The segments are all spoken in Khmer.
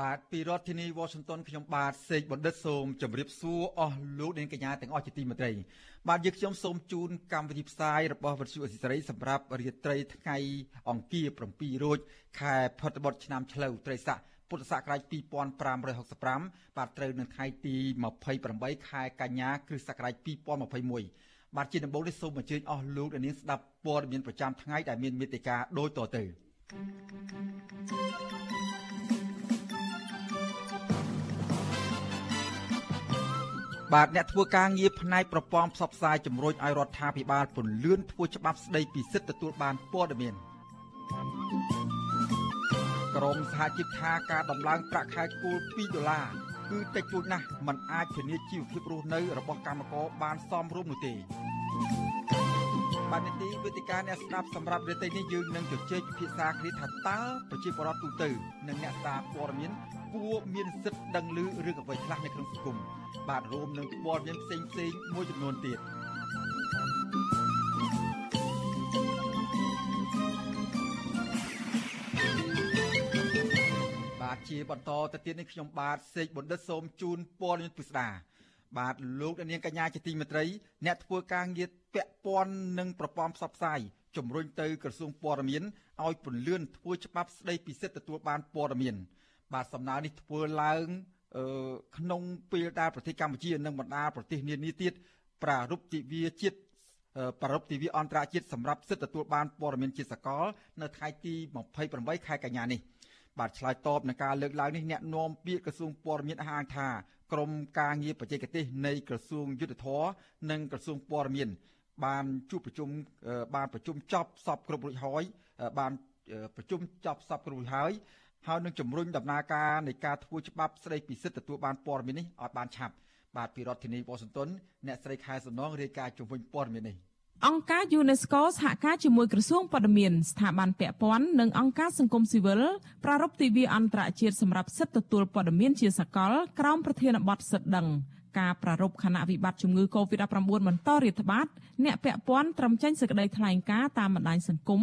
បាទពីរដ្ឋធានី Washington ខ្ញុំបាទសេកបណ្ឌិតសូមជម្រាបសួរអស់លោកអ្នកកញ្ញាទាំងអស់ជាទីមេត្រីបាទយើងខ្ញុំសូមជូនកម្មវិធីផ្សាយរបស់វិទ្យុអេស៊ីសរ៉ៃសម្រាប់រាត្រីថ្ងៃអង្គារ7រោចខែផុតបុត្រឆ្នាំឆ្លូវត្រីស័កពុទ្ធសករាជ2565បាទត្រូវនៅថ្ងៃទី28ខែកញ្ញាគ្រិស្តសករាជ2021បាទជាដំបូងនេះសូមអញ្ជើញអស់លោកអ្នកនាងស្ដាប់ព័ត៌មានប្រចាំថ្ងៃដែលមានមេត្តាដូចតទៅ បាទអ្នកធ្វើការងារផ្នែកប្រព័ន្ធផ្សព្វផ្សាយជំរុញឲ្យរដ្ឋាភិបាលពន្លឿនធ្វើច្បាប់ស្ដីពីសិទ្ធិទទួលបានព័ត៌មានក្រមសហជីពថាការដំឡើងប្រាក់ខែគោល2ដុល្លារគឺតិចតួចណាស់มันអាចធានាជីវភាពរស់នៅ របស់កម្មករបានសមរម្យនោះទេបាទនីតិវេទិកាអ្នកស្ដាប់សម្រាប់រយៈពេលនេះយើងនឹងជជែកពិភាក្សាគ្នាថាតើប្រជាពលរដ្ឋទូទៅ និងអ្នកសារព័ត៌មាន គួរមានសិទ្ធិដឹងឮរឿងអ្វីខ្លះនៅក្នុងសង្គមបាទរួមនឹងព័ត៌មានផ្សេងផ្សេងៗមួយចំនួនទៀតបាទជាបន្តទៅទៀតនេះខ្ញុំបាទសេកបណ្ឌិតសូមជូនព័ត៌មានពិស្ដាបាទលោកនាងកញ្ញាជាទីមេត្រីអ្នកធ្វើការងារពាក់ព័ន្ធនឹងប្រព័ន្ធផ្សព្វផ្សាយជំរុញទៅក្រសួងព័ត៌មានឲ្យពន្លឿនធ្វើច្បាប់ស្ដីពីសិទ្ធិទទួលបានព័ត៌មាន បាទសំណើនេះធ្វើឡើងក្នុងពេលដែលប្រទេសកម្ពុជានិងបណ្ដាប្រទេសនានាទៀតប្រារព្ធទិវាជាតិប្រារព្ធទិវាអន្តរជាតិសម្រាប់សិទ្ធិទទួលបានព័ត៌មានជាសកល នៅថ្ងៃទី28ខែកញ្ញានេះបាទឆ្លើយតបនឹងការលើកឡើងនេះអ្នកនាំពាក្យក្រសួងព័ត៌មានអះអាងថាក្រមការងារបច្ចេកទេសនៃក្រសួងយុទ្ធភ័ពនិងក្រសួងព័ត៌មាន បានជួបប្រជុំបានប្រជុំចប់សពគ្រប់រួចហើយបានប្រជុំចប់សពគ្រប់រួចហើយ ហើយនឹងជំរុញដំណើរការនៃការធ្វើច្បាប់ស្តីពីសិទ្ធិទទួលបានព័ត៌មាននេះឲ្យបានឆាប់បាទពីរដ្ឋធានីវ៉ាស៊ីនតោនអ្នកស្រីខែសំណងរាយការណ៍ជំវិញព័ត៌មាននេះអង្គការ UNESCO សហការជាមួយក្រសួងព័ត៌មានស្ថាប័នពាក់ព័ន្ធនិងអង្គការសង្គមស៊ីវិលប្រារព្ធទិវាអន្តរជាតិសម្រាប់សិទ្ធិទទួលព័ត៌មានជាសកលក្រោមប្រធានបទសិទ្ធិដឹងការប្រារព្ធគណៈវិបត្តិជំងឺ Covid-19 បន្តរាតត្បាតអ្នកពាក់ព័ន្ធត្រឹមចេញសេចក្តីថ្លែងការណ៍តាមបណ្ដាញសង្គម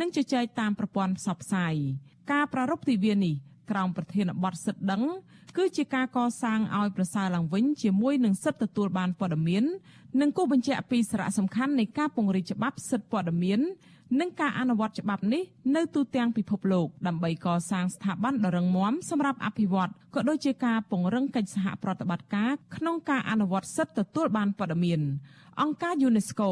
និងជជែកតាមប្រព័ន្ធផ្សព្វផ្សាយ ការប្រារព្ធទិវានេះក្រោមប្រធានបទសិទ្ធិដឹង គឺជាការកសាងឲ្យប្រសើរឡើងវិញជាមួយនឹងសិទ្ធិទទួលបានព័ត៌មាន និងគូបញ្ជាក់ពីសារៈសំខាន់នៃការពង្រីកច្បាប់សិទ្ធិព័ត៌មាននិងការអនុវត្តច្បាប់នេះនៅទូទាំងពិភពលោកដើម្បីកសាងស្ថាប័នដ៏រឹងមាំសម្រាប់អភិវឌ្ឍក៏ដូចជាការពង្រឹងកិច្ចសហប្រតិបត្តិការក្នុងការអនុវត្តសិទ្ធិទទួលបានព័ត៌មានអង្គការ UNESCO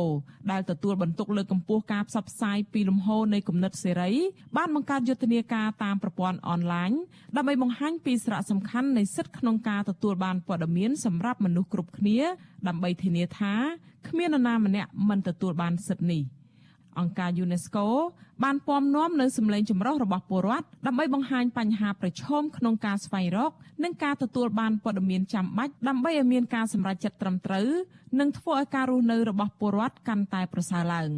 ដែលទទួលបន្ទុកលើកកម្ពស់ការផ្សព្វផ្សាយពីលំហនៃគំនិតសេរីបានបង្កើតយុទ្ធនាការតាមប្រព័ន្ធអនឡាញដើម្បីបង្ហាញពីសារៈសំខាន់នៃសិទ្ធិក្នុងការទទួលបានព័ត៌មានសម្រាប់មនុស្សគ្រប់គ្នា ដើម្បីធានាថាគ្មាននរណាម្នាក់មិនទទួលបានសិទ្ធិនេះ អង្គការ UNESCO បានពំនាំនៅសម្លេងចម្រុះរបស់ពលរដ្ឋដើម្បីបង្ហាញបញ្ហាប្រឈមក្នុងការស្វែងរក និងការទទួលបានព័ត៌មានចាំបាច់ដើម្បីឲ្យមានការសម្រេចចិត្តត្រឹមត្រូវនិងធ្វើឲ្យការរស់នៅរបស់ពលរដ្ឋកាន់តែប្រសើរឡើង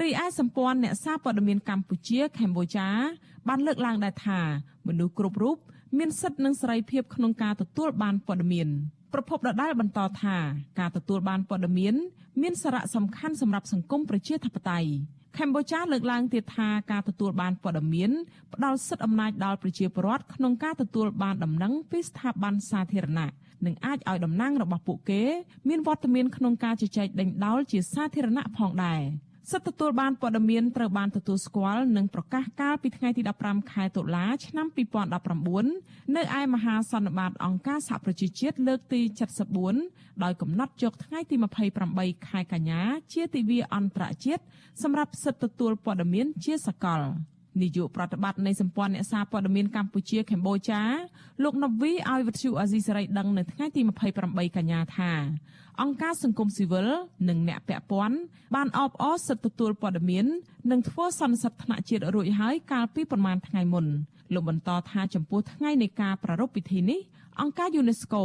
រីឯសម្ព័ន្ធអ្នកសារព័ត៌មានកម្ពុជាកម្ពុជាបានលើកឡើងដែរថាមនុស្សគ្រប់រូបមានសិទ្ធិនិងសេរីភាពក្នុងការទទួលបានព័ត៌មាន ប្រពន្ធដដែលបន្តថាការទទួលបានព័ត៌មានមានសារៈសំខាន់សម្រាប់សង្គមប្រជាធិបតេយ្យកម្ពុជាលើកឡើងទៀតថាការទទួលបានព័ត៌មានផ្ដល់សិទ្ធិអំណាចដល់ប្រជាពលរដ្ឋក្នុងការទទួលបានដំណឹងពីស្ថាប័នសាធារណៈនិងអាចឲ្យតំណាងរបស់ពួកគេមានវត្តមានក្នុងការជជែកដេញដោលជាសាធារណៈផងដែរ។ សិទ្ធិទទួលបានព័ត៌មានត្រូវបានទទួលស្គាល់និងប្រកាសកាលពីថ្ងៃទី15ខែតុលាឆ្នាំ2019នៅឯមហាសន្និបាតអង្គការសហប្រជាជាតិលើកទី74ដោយកំណត់យកថ្ងៃទី28ខែកញ្ញាជាទិវាអន្តរជាតិសម្រាប់សិទ្ធិទទួលព័ត៌មានជាសកលនាយកប្រតិបត្តិនៃសម្ព័ន្ធអ្នកសារព័ត៌មានកម្ពុជាកម្ពុជាលោកណូវីឲ្យវិទ្យុអាស៊ីសេរីដឹងនៅថ្ងៃទី28កញ្ញាថា អង្គការសង្គមស៊ីវិលនិងអ្នកពាក់ព័ន្ធបានអបអរសិទ្ធិទទួលព័ត៌មាននិងធ្វើសន្និសីទថ្នាក់ជាតិរួចហើយកាលពីប្រមាណថ្ងៃមុនលោកបន្តថាចំពោះថ្ងៃនៃការប្រារព្ធពិធីនេះអង្គការ UNESCO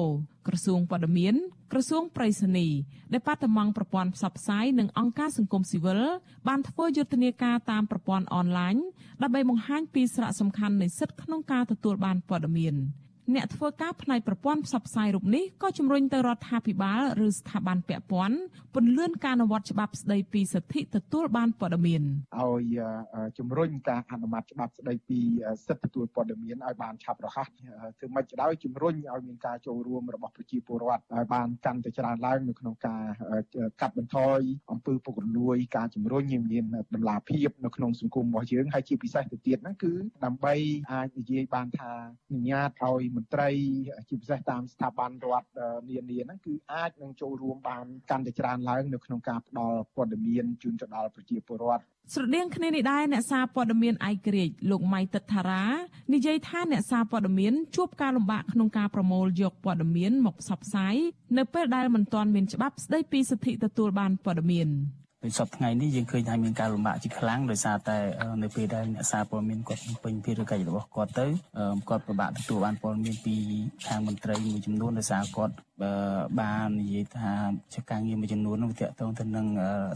ក្រសួងព័ត៌មានក្រសួងប្រៃសណីដែលបាត់តំងប្រព័ន្ធផ្សព្វផ្សាយនិងអង្គការសង្គមស៊ីវិលបានធ្វើយុទ្ធនាការតាមប្រព័ន្ធអនឡាញដើម្បីបង្ហាញពីសារៈសំខាន់នៃសិទ្ធិក្នុងការទទួលបានព័ត៌មាន។ អ្នកធ្វើការផ្នែកប្រព័ន្ធផ្សព្វផ្សាយរូបនេះក៏ជំរុញទៅរដ្ឋាភិបាលឬស្ថាប័នពាក់ព័ន្ធពន្លឿនការអនុវត្តច្បាប់ស្តីពីសិទ្ធិទទួលបានព័ត៌មានឲ្យជំរុញការអនុម័តច្បាប់ស្តីពីសិទ្ធិទទួលព័ត៌មានឲ្យបានឆាប់រហ័សធ្វើម៉េចក៏ដោយជំរុញឲ្យមានការចូលរួមរបស់ប្រជាពលរដ្ឋឲ្យបានកាន់តែច្រើនឡើងនៅក្នុងការកាត់បន្ថយអំពើពុករលួយការជំរុញឲ្យមានតម្លាភាពនៅក្នុងសង្គមរបស់យើងហើយជាពិសេសទៅទៀតហ្នឹងគឺដើម្បីអាចនិយាយបានថាអនុញ្ញាតឲ្យមន្ត្រីជាពិសេសតាមស្ថាប័នរដ្ឋនានាហ្នឹងគឺអាចនឹងចូលរួមបានកាន់តែច្រើនឡើងនៅក្នុងការផ្ដល់ព័ត៌មានជូនទៅដល់ប្រជាពលរដ្ឋស្រដៀងគ្នានេះដែរអ្នកសារព័ត៌មានឯករាជ្យលោកម៉ៃតិតថារានិយាយថាអ្នកសារព័ត៌មានជួបការលំបាកក្នុងការប្រមូលយកព័ត៌មានមកផ្សព្វផ្សាយនៅពេលដែលមិនទាន់មានច្បាប់ស្តីពីសិទ្ធិទទួលបានព័ត៌មាន ដោយសពថ្ងៃនេះយើងឃើញថាមានការលំបាកជាខ្លាំងដោយសារតែនៅពេលដែលអ្នកសារព័ត៌មានគាត់ពេញភារកិច្ចរបស់គាត់ទៅគាត់ពិបាកទទួលបានព័ត៌មានពីខាងមន្ត្រីមួយចំនួនដោយសារគាត់ បាននិយាយថាជាការងារមួយចំនួននោះវាតកតងទៅនឹង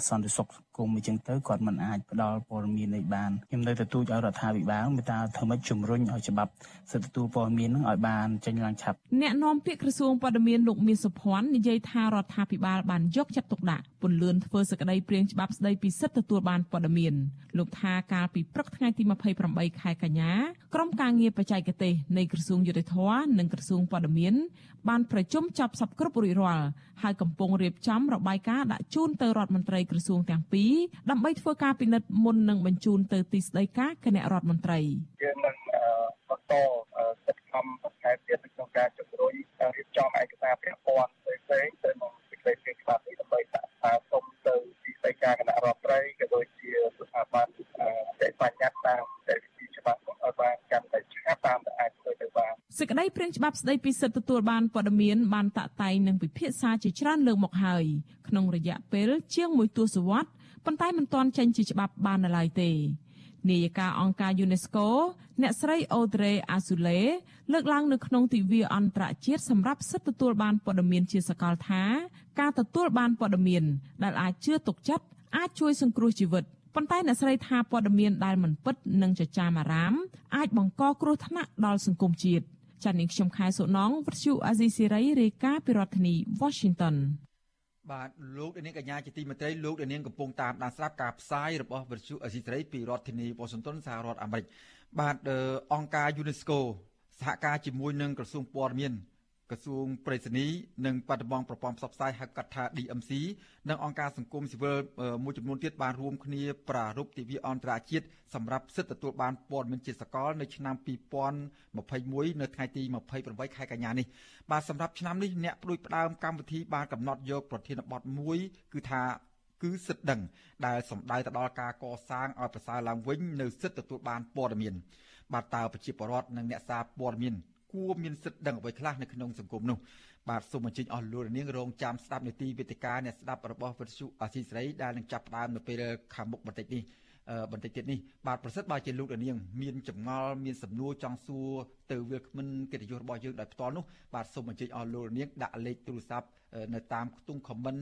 សន្តិសុខសង្គមអញ្ចឹងទៅគាត់មិនអាចផ្ដល់ព័ត៌មាននេះបានខ្ញុំនៅទទូចឲ្យរដ្ឋាភិបាលមេតាធ្វើម៉េចជំរុញឲ្យច្បាប់សិទ្ធិទទួលព័ត៌មាននឹងឲ្យបានចេញឡើងឆាប់អ្នកនាំពាក្យក្រសួងព័ត៌មានលោកមាសសុភ័ណ្ឌនិយាយថារដ្ឋាភិបាលបានយកចិត្តទុកដាក់ពន្លឿនធ្វើសក្តីព្រៀងច្បាប់ស្តីពីសិទ្ធិទទួលបានព័ត៌មានលោកថាកាលពីព្រឹកថ្ងៃទី28ខែកញ្ញាក្រុមការងារបច្ចេកទេសនៃក្រសួងយុតិធធនិងក្រសួងព័ត៌មានបានប្រជុំចប់សពគ្រប់រួចរាល់ហើយកំពុងរៀបចំរបាយការណ៍ដាក់ជូនទៅរដ្ឋមន្ត្រីក្រសួងទាំងពីរដើម្បីធ្វើការពិនិត្យមុននឹងបញ្ជូនទៅទីស្តីការគណៈរដ្ឋមន្ត្រីយើងនឹងបន្តសិទ្ធិកម្មបន្ថែមទៀតក្នុងការជំរុញរៀបចំឯកសារពាក់ព័ន្ធផ្សេងៗទៅនឹងសេចក្តីព្រាងច្បាប់នេះដើម្បីដាក់តាមសុំទៅទីស្តីការគណៈរដ្ឋមន្ត្រីក៏ដូចជាស្ថាប័នដែលបញ្ញត្តិតាមតែវិធីច្បាប់ឲ្យបានកាន់ តែឆាប់តាមដែលអាចធ្វើទៅបានសេចក្តីព្រាងច្បាប់ស្តីពីសិទ្ធិទទួលបានព័ត៌មានបានតាក់តែងនិងពិភាក្សាជាច្រើនលើកមកហើយក្នុងរយៈពេលជាងមួយទសវត្សរ៍ប៉ុន្តែមិនទាន់ចេញជាច្បាប់បាននៅឡើយទេនាយិកាអង្គការ UNESCO អ្នកស្រី Audrey Azoulay លើកឡើងនៅក្នុងទិវាអន្តរជាតិសម្រាប់សិទ្ធិទទួលបានព័ត៌មានជាសកលថា ការទទួលបានព័ត៌មានដែលអាចជឿទុកចិត្តអាចជួយសង្គ្រោះជីវិត ប៉ុន្តែអ្នកស្រីថាព័ត៌មានដែលមិនពិតនិងចចាមអារាមអាចបង្កគ្រោះថ្នាក់ដល់សង្គមជាតិចា៎នាងខ្ញុំខែសុណងវិទ្យុអាស៊ីសេរីរាយការណ៍ពីរដ្ឋធានី Washington បាទលោកនាងកញ្ញាជាទីមេត្រីលោកនាងកំពុងតាមដានស្ដាប់ការផ្សាយរបស់វិទ្យុអាស៊ីសេរីពីរដ្ឋធានី Washington សហរដ្ឋអាមេរិកបាទអង្គការ UNESCO សហការជាមួយនឹងក្រសួងព័ត៌មាន ក្រសួងប្រៃសណីនិងបាត់ដំបងប្រព័ន្ធផ្សព្វផ្សាយហៅកាត់ថា DMC និងអង្គការសង្គមស៊ីវិលមួយចំនួនទៀតបានរួមគ្នាប្រារព្ធទិវាអន្តរជាតិសម្រាប់សិទ្ធិទទួលបានព័ត៌មានជាសកលនៅឆ្នាំ2021នៅថ្ងៃទី28ខែកញ្ញានេះបាទសម្រាប់ឆ្នាំនេះអ្នកផ្ដួចផ្ដើមកម្មវិធីបានកំណត់យកប្រធានបទមួយគឺថាគឺសិទ្ធិដឹងដែលសំដៅទៅដល់ការកសាងឲ្យប្រសើរឡើងវិញនៅសិទ្ធិទទួលបានព័ត៌មានបាទតើប្រជាពលរដ្ឋនិងអ្នកសារព័ត៌មាន គួរមានសិទ្ធិដឹងអ្វីខ្លះនៅក្នុងសង្គមនោះបាទសូមអញ្ជើញអស់លោកនាងរងចាំស្ដាប់នីតិវិទ្យាអ្នកស្ដាប់របស់វិទ្យុអាស៊ីសេរីដែលនឹងចាប់ផ្ដើមនៅពេលខាងមុខបន្តិចនេះបន្តិចទៀតនេះបាទប្រសិទ្ធបើជាលោកនាងមានចម្ងល់មានសំណួរចង់សួរទៅវាគ្មិនកិត្តិយសរបស់យើងដោយផ្ទាល់នោះបាទសូមអញ្ជើញអស់លោកនាងដាក់លេខទូរស័ព្ទនៅតាមខ្ទង់ comment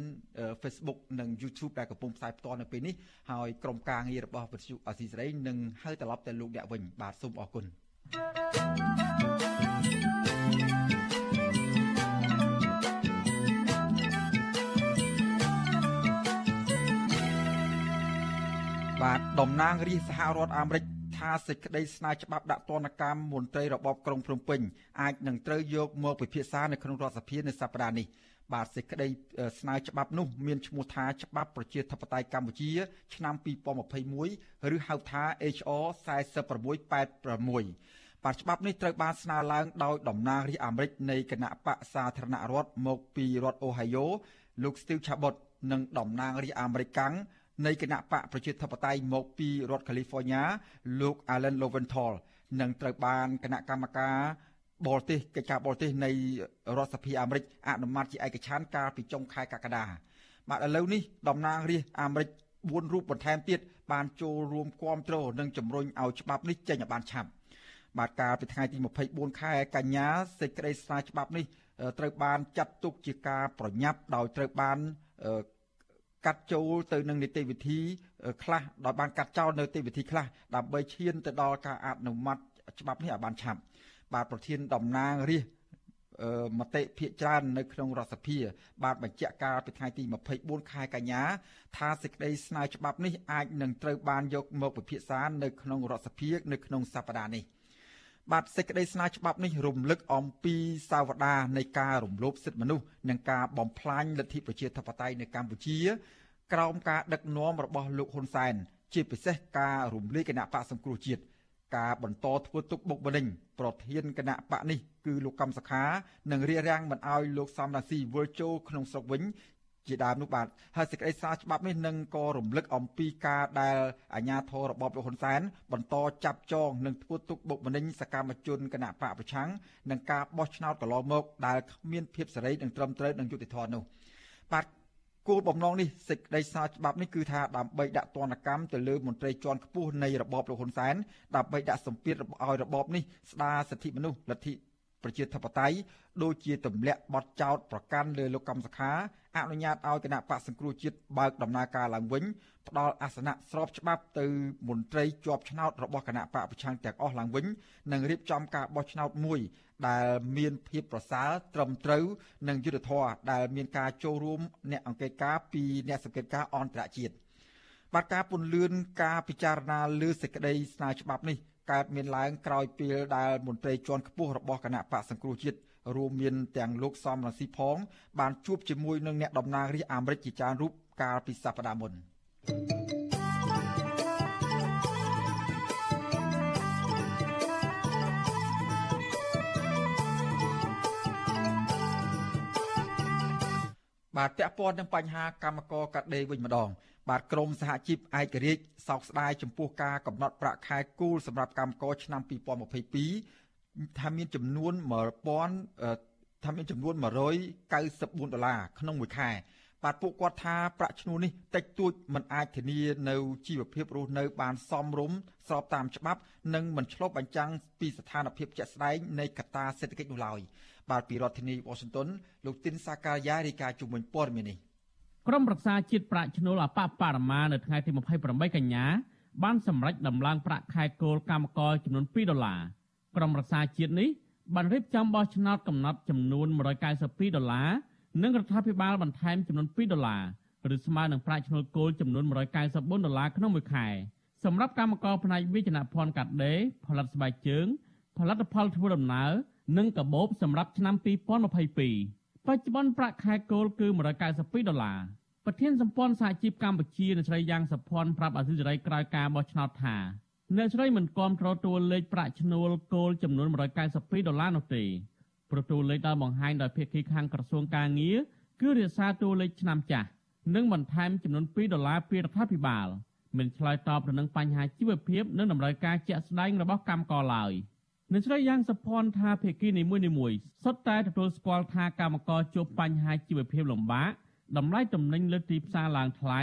Facebook និង YouTube ដែលកំពុងផ្សាយផ្ទាល់នៅពេលនេះហើយក្រុមការងាររបស់វិទ្យុអាស៊ីសេរីនឹងហៅត្រឡប់ទៅលោកអ្នកវិញបាទសូមអរគុណ thank you បាទតំណាងរាជសហរដ្ឋអាមេរិកថាសេចក្តីស្នើច្បាប់ដាក់ទណ្ឌកម្មមន្ត្រីរបបក្រុងភ្នំពេញអាចនឹងត្រូវយកមកពិភាក្សានៅក្នុងរដ្ឋសភានៅសប្តាហ៍នេះបាទសេចក្តីស្នើច្បាប់នោះមានឈ្មោះថាច្បាប់ប្រជាធិបតេយ្យកម្ពុជា ឆ្នាំ2021ឬហៅថា HR 4686បាទច្បាប់នេះត្រូវបានស្នើឡើងដោយតំណាងរាស្ត្រអាមេរិកនៃគណៈបកសាធារណរដ្ឋមកពីរដ្ឋអូហាយ៉ូលោក Steve Chabot និងតំណាងរាស្ត្រអាមេរិកកាំង នៃគណៈបកប្រជាធិបតេយ្យមកពីរដ្ឋ California លោក Alan Lowenthal នឹងត្រូវបានគណៈកម្មការបរទេសកិច្ចការបរទេសនៃរដ្ឋសភាអាមេរិកអនុម័តជាឯកច្ឆន្ទកាលពីចុងខែកក្កដាបាទឥឡូវនេះតំណាងរាស្ត្រអាមេរិក4រូបបន្ថែមទៀតបានចូលរួមគាំទ្រនិងជំរុញឲ្យច្បាប់នេះចេញឲ្យបានឆាប់បាទកាលពីថ្ងៃទី24ខែកញ្ញាសេចក្តីស្នើច្បាប់នេះត្រូវបានចាត់ទុកជាការប្រញាប់ដោយត្រូវបាន កាត់ចូលទៅនឹងនីតិវិធីខ្លះដោយបានកាត់ចោលនៅនីតិវិធីខ្លះដើម្បីឈានទៅដល់ការអនុម័តច្បាប់នេះឲ្យបានឆាប់បាទប្រធានតំណាងរាស្ត្រមតិភាកច្រើននៅក្នុងរដ្ឋសភា បានបញ្ជាក់ការពីថ្ងៃទី24ខែកញ្ញាថាសេចក្តីស្នើច្បាប់នេះអាចនឹងត្រូវបានយកមកពិភាក្សានៅក្នុងរដ្ឋសភា នៅក្នុងសប្តាហ៍នេះ បាទសេចក្តីស្នើច្បាប់នេះរំលឹកអំពីសាវតានៃការរំលោភសិទ្ធិមនុស្សនិងការបំផ្លាញលទ្ធិប្រជាធិបតេយ្យនៅកម្ពុជា ក្រោមការដឹកនាំរបស់លោកហ៊ុនសែនជាពិសេសការរំលាយគណៈបកសង្គ្រោះជាតិការបន្តធ្វើទុកបុកម្នេញប្រធានគណៈបកនេះគឺលោកកំសខានឹងរៀបរៀងមិនអោយលោកសំរាស៊ីវិលចូលក្នុងស្រុកវិញ ជាដើមនោះបាទហើយសេចក្តីសារច្បាប់នេះនឹងក៏រំលឹកអំពីការដែលអាជ្ញាធររបបលោកហ៊ុនសែនបន្តចាប់ចងនិងធ្វើទុកបុកម្នេញសកម្មជនគណៈបកប្រឆាំងនិងការបោះឆ្នោតកន្លងមកដែលគ្មានភាពសេរីនិងត្រឹមត្រូវនិងយុត្តិធម៌នោះបាទគោលបំណងនេះសេចក្តីសារច្បាប់នេះគឺថាដើម្បីដាក់ទណ្ឌកម្មទៅលើមន្ត្រីជាន់ខ្ពស់នៃរបបលោកហ៊ុនសែនដើម្បីដាក់សម្ពាធឲ្យរបបនេះស្ដារសិទ្ធិមនុស្សលទ្ធិ ប្រជាធិបតេយ្យដូចជាទម្លាក់បទចោទប្រកាន់លើលោកកំសខាអនុញ្ញាតឲ្យគណៈបកសង្គ្រោះជាតិបើកដំណើរការឡើងវិញផ្ដល់អាសនៈស្របច្បាប់ទៅមន្ត្រីជាប់ឆ្នោតរបស់គណៈបកប្រឆាំងទាំងអស់ឡើងវិញនិងរៀបចំការបោះឆ្នោតមួយ ដែលមានភាពប្រសើរត្រឹមត្រូវនិងយុត្តិធម៌ដែលមានការចូលរួមអ្នកអង្កេតការពីអ្នកសង្កេតការអន្តរជាតិបាទការពន្លឿនការពិចារណាលើសេចក្តីស្នើច្បាប់នេះ កើតមានឡើងក្រោយពេលដែលមន្ត្រីជាន់ខ្ពស់របស់គណៈបកសង្គ្រោះជាតិរួមមានទាំងលោកសំរងស៊ីផង បានជួបជាមួយនឹងអ្នកតំណាងរាស្ត្រអាមេរិកជាច្រើនរូបកាលពីសប្តាហ៍មុនបាទតកពាន់នឹងបញ្ហាកម្មករកាត់ដេរវិញម្ដង បាទក្រមសហជីពឯករាជ្យសោកស្ដាយចំពោះការកំណត់ប្រាក់ខែគូលសម្រាប់កម្មករឆ្នាំ2022ថាមានចំនួន1000ថាមានចំនួន194ដុល្លារក្នុងមួយខែបាទពួកគាត់ថាប្រាក់ឈ្នួលនេះតិចតួចមិនអាចធានានៅជីវភាពរស់នៅបានសមរម្យស្របតាមច្បាប់និងមិនឆ្លុះបញ្ចាំងពីស្ថានភាពជាក់ស្ដែងនៃកត្តាសេដ្ឋកិច្ចនោះឡើយបាទពីរដ្ឋធានី Washington លោកទីនសាកាយារីកាជំនួយព័ត៌មាននេះ ក្រមប្រឹក្សាជាតិប្រាក់ឈ្នួលអបបរមានៅថ្ងៃទី28កញ្ញាបានសម្រេចដំឡើងប្រាក់ខែគោលកម្មករចំនួន2ដុល្លារក្រមប្រឹក្សាជាតិនេះបានរៀបចំបោះឆ្នោតកំណត់ចំនួន192ដុល្លារនិងរដ្ឋាភិបាលបន្ថែមចំនួន2ដុល្លារឬស្មើនឹងប្រាក់ឈ្នួលគោលចំនួន194ដុល្លារក្នុងមួយខែសម្រាប់កម្មករផ្នែកវិជ្ជាភ័ណ្ឌកាត់ដេរផលិតស្បែកជើងផលិតផលធ្វើដំណើរនិងកាបូបសម្រាប់ឆ្នាំ2022 បច្ចុប្បន្នប្រាក់ខែគោលគឺ192ដុល្លារប្រធានសម្ព័ន្ធសហជីពកម្ពុជាអ្នកស្រីយ៉ាងសុភ័ណ្ឌប្រាប់អសិរ័យក្រោយការបោះឆ្នោតថាអ្នកស្រីមិនគាំទ្រតួលេខប្រាក់ឈ្នួលគោលចំនួន192ដុល្លារនោះទេព្រោះតួលេខដែលបង្ហាញដោយភាគីខាងក្រសួងការងារគឺរក្សាតួលេខឆ្នាំចាស់និងបន្ថែមចំនួន2ដុល្លារពីរដ្ឋាភិបាលមិនឆ្លើយតបទៅនឹងបញ្ហាជីវភាពនិងតម្រូវការជាក់ស្ដែងរបស់កម្មករឡើយ អ្នកស្រីយ៉ាងសុភ័ណ្ឌថាភាគីនីមួយៗសុទ្ធតែទទួលស្គាល់ថាកម្មករជួបបញ្ហាជីវភាពលំបាកតម្លៃទំនិញលើទីផ្សារឡើងថ្លៃ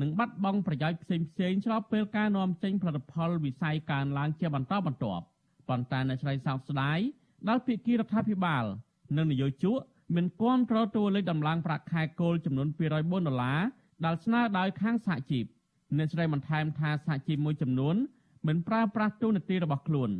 និងបាត់បង់ប្រយោជន៍ផ្សេងផ្សេងស្របពេលការនាំចេញផលិតផលវិស័យកើនឡើងជាបន្តបន្ទាប់ប៉ុន្តែអ្នកស្រីសោកស្ដាយដល់ភាគីរដ្ឋាភិបាល និងនយោជកមានគាំទ្រតួលេខដំឡើងប្រាក់ខែគោលចំនួន204ដុល្លារដែលស្នើដោយខាងសហជីពអ្នកស្រីបន្ថែមថាសហជីពមួយចំនួនមិនប្រើប្រាស់ទូនាទីរបស់ខ្លួន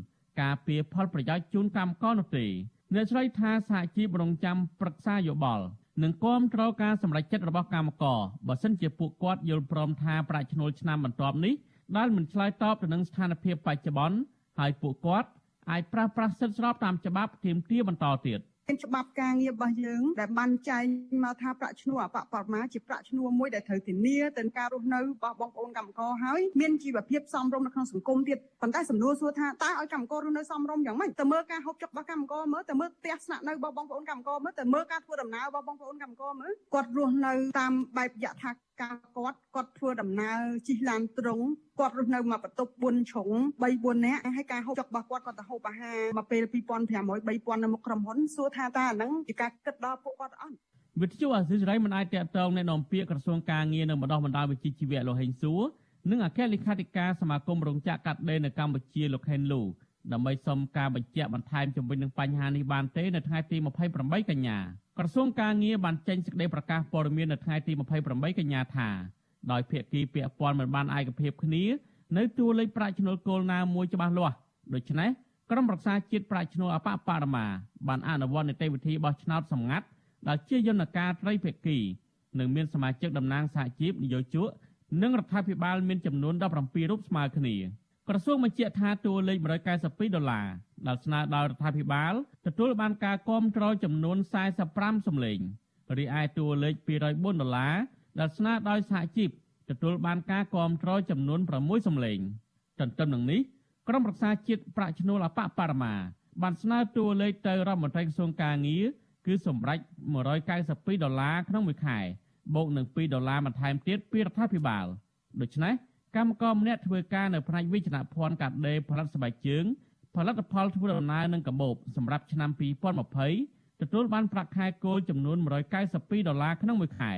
ការពៀផលប្រយោជន៍ជូនកម្មករនោះទេអ្នកស្រីថាសហជីពរងចាំប្រឹក្សាយោបល់និងគាំទ្រការសម្រេចចិត្តរបស់កម្មករបើសិនជាពួកគាត់យល់ព្រមថាប្រាក់ឈ្នួលឆ្នាំបន្ទាប់នេះដែលមិនឆ្លើយតបទៅនឹងស្ថានភាពបច្ចុប្បន្នហើយពួកគាត់អាចប្រើប្រាស់សិទ្ធិស្របតាមច្បាប់ទាមទារបន្តទៀតមាន ច្បាប់ការងាររបស់យើងដែលបានចែងមកថាប្រាក់ឈ្នួលអបបរមាជាប្រាក់ឈ្នួលមួយដែលត្រូវធានាទៅការរស់នៅរបស់បងប្អូនកម្មករហើយមានជីវភាពសមរម្យនៅក្នុងសង្គមទៀតប៉ុន្តែសំណួរសួរថាតើឲ្យកម្មកររស់នៅសមរម្យយ៉ាងម៉េចទៅមើលការហូបចុករបស់កម្មករមើលទៅមើលផ្ទះស្នាក់នៅរបស់បងប្អូនកម្មករមើលទៅមើលការធ្វើដំណើររបស់បងប្អូនកម្មករមើលគាត់រស់នៅតាមបែបយថា កាលគាត់គាត់ធ្វើដំណើរជិះឡានទ្រុងគាត់រស់នៅមួយបន្ទប់4ជ្រុង3 4នាក់ហើយការហូបចុករបស់គាត់គាត់ទៅហូបអាហារមកពេល2500 3000នៅមុខក្រុមហ៊ុនសួរថាតើអាហ្នឹងជាការគិតដល់ពួកគាត់អត់វិទ្យុអាស៊ីសេរីមិនអាចតកតងណែនាំពាក្យក្រសួងការងារនៅម្ដងម្ដងវិជ្ជាជីវៈលោកហេងសួរនិងអគ្គលេខាធិការសមាគមរោងចក្រកាត់ដេរនៅកម្ពុជាលោកខេនលូដើម្បីសុំការបញ្ជាក់បន្ថែមជំវិញនឹងបញ្ហានេះបានទេនៅថ្ងៃទី28កញ្ញា។ ក្រសួងការងារបានចេញសេចក្តីប្រកាសព័ត៌មាននៅថ្ងៃទី28កញ្ញាថាដោយភាគីពាក់ព័ន្ធមិនបានឯកភាពគ្នានៅតួលេខប្រាក់ឈ្នួលគោលណាមួយច្បាស់លាស់ដូច្នេះក្រុមរក្សាជាតិប្រាក់ឈ្នួលអបបរមាបានអនុវត្តនីតិវិធីបោះឆ្នោតសម្ងាត់ដែលជាយន្តការត្រីភាគីនិងមានសមាជិកតំណាងសហជីពនយោជកនិងរដ្ឋាភិបាលមានចំនួន17រូបស្មើគ្នា ក្រសួងបញ្ជាក់ថាតួលេខ192ដុល្លារដែលស្នើដល់រដ្ឋាភិបាលទទួលបានការគាំទ្រចំនួន45សម្លេងរីឯតួលេខ204ដុល្លារដែលស្នើដោយសហជីពទទួលបានការគាំទ្រចំនួន6សម្លេងទន្ទឹមនឹងនេះក្រមរក្សាជាតិប្រាក់ឈ្នួលអបបរមាបានស្នើតួលេខទៅរដ្ឋមន្ត្រីក្រសួងកាងារគឺសម្រេច192ដុល្លារក្នុងមួយខែបូកនឹង2ដុល្លារបន្ថែមទៀតពីរដ្ឋាភិបាលដូច្នេះ កម្មករម្នាក់ធ្វើការនៅផ្នែកវិជ្ជាភ័ណ្ឌកាត់ដេរផលិតស្បែកជើងផលិតផលធ្វើដំណើរនិងកាបូបសម្រាប់ឆ្នាំ2020ទទួលបានប្រាក់ខែគោលចំនួន192ដុល្លារក្នុងមួយខែ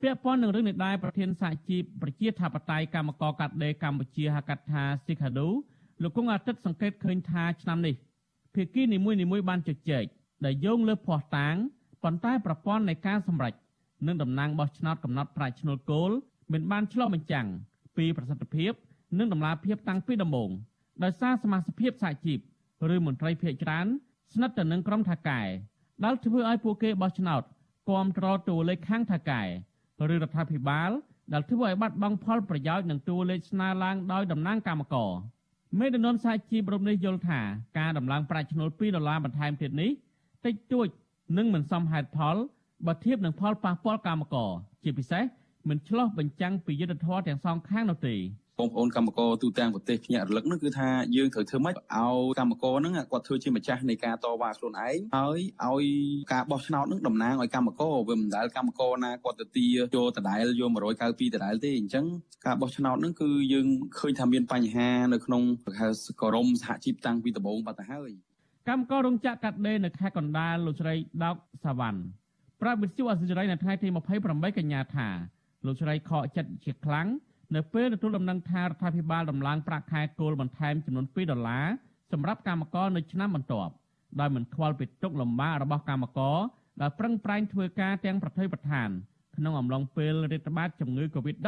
ពាក់ព័ន្ធនឹងរឿងនេះដែរប្រធានសហជីពប្រជាធិបតេយ្យកម្មករកាត់ដេរកម្ពុជាហៅកាត់ថា Sikadu លោកគង់អាទិត្យសង្កេតឃើញថាឆ្នាំនេះភាគីនីមួយៗបានជជែកដែលយោងលើភ័ស្តុតាងប៉ុន្តែប្រព័ន្ធនៃការសម្រេចនិងតំណាងបោះឆ្នោតកំណត់ប្រាក់ឈ្នួលគោលមិនបានឆ្លុះបញ្ចាំង ពីប្រសិទ្ធភាពនិងដំណាភាពតាំងពីដំបូងដោយសារសមាជិកភាពសហជីពឬមន្ត្រីភាគច្រើនស្និទ្ធទៅនឹងក្រុមថាកែដែលធ្វើឲ្យពួកគេបោះឆ្នោតគាំទ្រតួលេខខាងថាកែឬរដ្ឋាភិបាលដែលធ្វើឲ្យបាត់បង់ផលប្រយោជន៍នឹងតួលេខស្នើឡើងដោយតំណាងគណៈកម្មការមេដឹកនាំសហជីពរូបនេះយល់ថាការដំឡើងប្រាក់ឈ្នួល2ដុល្លារបន្ថែមទៀតនេះតិចតួចនិងមិនសមហេតុផលបើធៀបនឹងផលប៉ះពាល់កម្មករជាពិសេស មិនឆ្លោះបញ្ចាំងពីយុទ្ធធម៌ទាំងសងខាងនោះទេបងប្អូនកម្មករទូទាំងប្រទេសភ្ញាក់រលឹកនោះគឺថាយើងត្រូវធ្វើម៉េចឲ្យកម្មករហ្នឹងគាត់ធ្វើជាម្ចាស់នៃការតវ៉ាខ្លួនឯងហើយឲ្យការបោះឆ្នោតហ្នឹងតំណាងឲ្យកម្មករវាមិនដែលកម្មករណាគាត់ទៅទាចូលដដែលយក192ដដែលទេអញ្ចឹងការបោះឆ្នោតហ្នឹងគឺយើងឃើញថាមានបញ្ហានៅក្នុងហៅក្រមសហជីពតាំងពីដំបូងបាត់ទៅហើយកម្មកររោងចក្រកាត់ដេរនៅខេត្តកណ្ដាលលោកស្រីដោកសាវ៉ាន់ប្រាប់វិទ្យុអសិរ័យនៅថ្ងៃទី28កញ្ញាថា លោកស្រីខកចិត្តជាខ្លាំងនៅពេលទទួលដំណឹងថារដ្ឋាភិបាលដំឡើងប្រាក់ខែគោលបន្ថែមចំនួន2ដុល្លារសម្រាប់កម្មករនៅឆ្នាំបន្ទាប់ដោយមិនខ្វល់ពីទុកលំបាករបស់កម្មករដែលប្រឹងប្រែងធ្វើការទាំងប្រតិបត្តិឋានក្នុងអំឡុងពេលរាតត្បាតជំងឺ Covid-19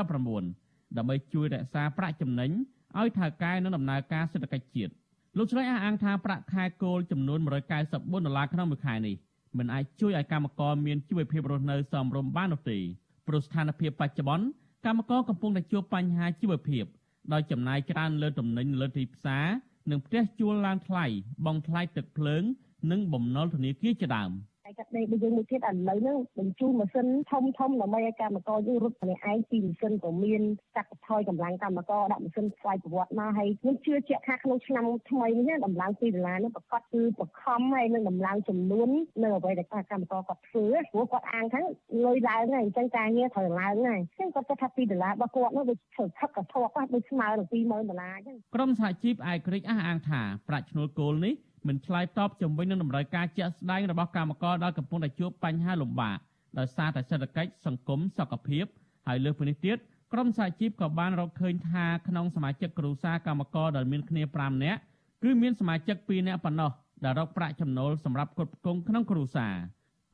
ដើម្បីជួយរក្សាប្រាក់ចំណេញឲ្យថៅកែនិងដំណើរការសេដ្ឋកិច្ចជាតិលោកស្រីអះអាងថាប្រាក់ខែគោលចំនួន194ដុល្លារក្នុងមួយខែនេះមិនអាចជួយឲ្យកម្មករមានជីវភាពរស់នៅសមរម្យបាននោះទេ ព្រោះស្ថានភាពបច្ចុប្បន្នកម្មករកំពុងតែជួបបញ្ហាជីវភាពដោយចំណាយច្រើនលើទំនិញលើទីផ្សារនិងផ្ទះជួលឡើងថ្លៃបង់ថ្លៃទឹកភ្លើង និងបំណុលធនាគារជាដើម។ ឯកាត់ដេរដូចយើងមួយទៀតឥឡូវហ្នឹងបញ្ជូនម៉ាស៊ីនធំធំដើម្បីឲ្យកម្មករយើងរត់ម្នាក់ឯងពីម៉ាស៊ីនក៏មានកាត់បន្ថយកម្លាំងកម្មករដាក់ម៉ាស៊ីនស្វ័យប្រវត្តិមកហើយខ្ញុំជឿជាក់ថាក្នុងឆ្នាំថ្មីនេះដំឡើង2ដុល្លារនេះប្រកាសគឺបខំហើយនឹងដំឡើងចំនួននៅអ្វីដែលកម្មករគាត់ធ្វើព្រោះគាត់អាងថាលុយឡើងហើយអញ្ចឹងការងារត្រូវឡើងហើយអញ្ចឹងគាត់គិតថា2ដុល្លាររបស់គាត់នោះវាធ្វើផឹកកធក់ដូចស្មើនឹង20000ដុល្លារអញ្ចឹងក្រុមសហជីពឯករាជ្យអះអាងថាប្រាក់ឈ្នួលគោលនេះ មិនឆ្លើយតបជំវិញនឹងតម្រូវការជាក់ស្ដែងរបស់កម្មករដែលកំពុងតែជួបបញ្ហាលំបាកដោយសារតែសេដ្ឋកិច្ចសង្គមសុខភាពហើយលើសពីនេះទៀតក្រុមសហជីពក៏បានរកឃើញថាក្នុងសមាជិកគ្រួសារកម្មករដែលមានគ្នា5នាក់គឺមានសមាជិក2នាក់ប៉ុណ្ណោះដែលរកប្រាក់ចំណូលសម្រាប់គ្រប់គ្រងក្នុងគ្រួសារ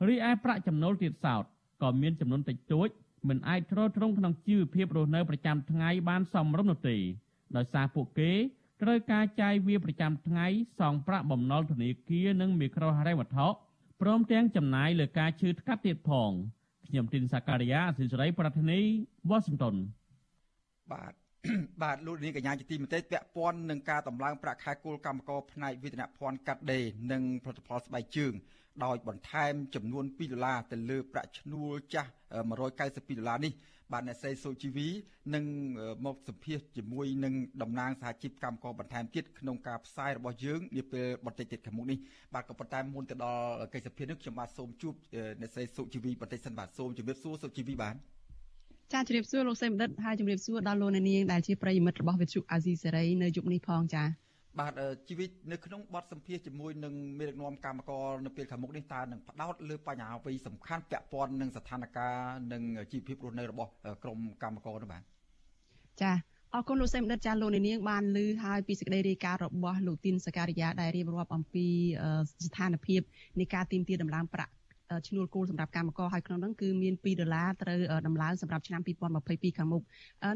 រីឯប្រាក់ចំណូលទៀតសោតក៏មានចំនួនតិចតួចមិនអាចទ្រទ្រង់ក្នុងជីវភាពរស់នៅប្រចាំថ្ងៃបានសមរម្យនោះទេដោយសារពួកគេ ត្រូវការចាយវាប្រចាំថ្ងៃសងប្រាក់បំណុលធនាគារនិងមីក្រូហិរញ្ញវត្ថុព្រមទាំងចំណាយលើការឈឺថ្កាត់ទៀតផងខ្ញុំទីនសាការីយ៉ាអសិសរីប្រធានីវ៉ាស៊ីនតោនបាទបាទលោកនាងកញ្ញាជាទីមេត្រីពាក់ព័ន្ធនឹងការតម្លើងប្រាក់ខែគោលកម្មករផ្នែកវិទ្យាភ័ណ្ឌកាត់ដេរនិងផលិតផលស្បែកជើងដោយបន្ថែមចំនួន2ដុល្លារទៅលើប្រាក់ឈ្នួលចាស់192ដុល្លារនេះ បាទអ្នកស្រីសុជីវីនឹងមកសម្ភាសជាមួយនឹងតំណាងសហជីពកម្មករបន្ថែមទៀតក្នុងការផ្សាយរបស់យើងនាពេលបន្តិចទៀតខាងមុខនេះបាទក៏ប៉ុន្តែមុនទៅដល់កិច្ចសភានេះខ្ញុំបាទសូមជួបអ្នកស្រីសុជីវីបន្តិចសិនបាទសូមជម្រាបសួរសុជីវីបាទចាជម្រាបសួរលោកសេមដិតហើយជម្រាបសួរដល់លោកអ្នកនាងដែលជាប្រិយមិត្តរបស់វិទ្យុអាស៊ីសេរីនៅយុគនេះផងចា បាទជីវិតនៅក្នុងបទសម្ភាសជាមួយនឹងមេដឹកនាំកម្មករនៅពេលខាងមុខនេះតើនឹងផ្ដោតលើបញ្ហាអ្វីសំខាន់ពាក់ព័ន្ធនឹងស្ថានភាពនិងជីវភាពរស់នៅរបស់ក្រុមកម្មករនោះបាទចាអរគុណលោកសេមដិតចាលោកនាងបានលើហើយពីសេចក្តីរាយការណ៍របស់លោកទីនសការីយ៉ាដែលរៀបរាប់អំពីស្ថានភាពនៃការទីមទាដំឡើងប្រាក់ ឈ្នួលគោលសម្រាប់កម្មករហើយក្នុងនោះគឺមាន2ដុល្លារត្រូវដំឡើងសម្រាប់ឆ្នាំ2022ខាងមុខ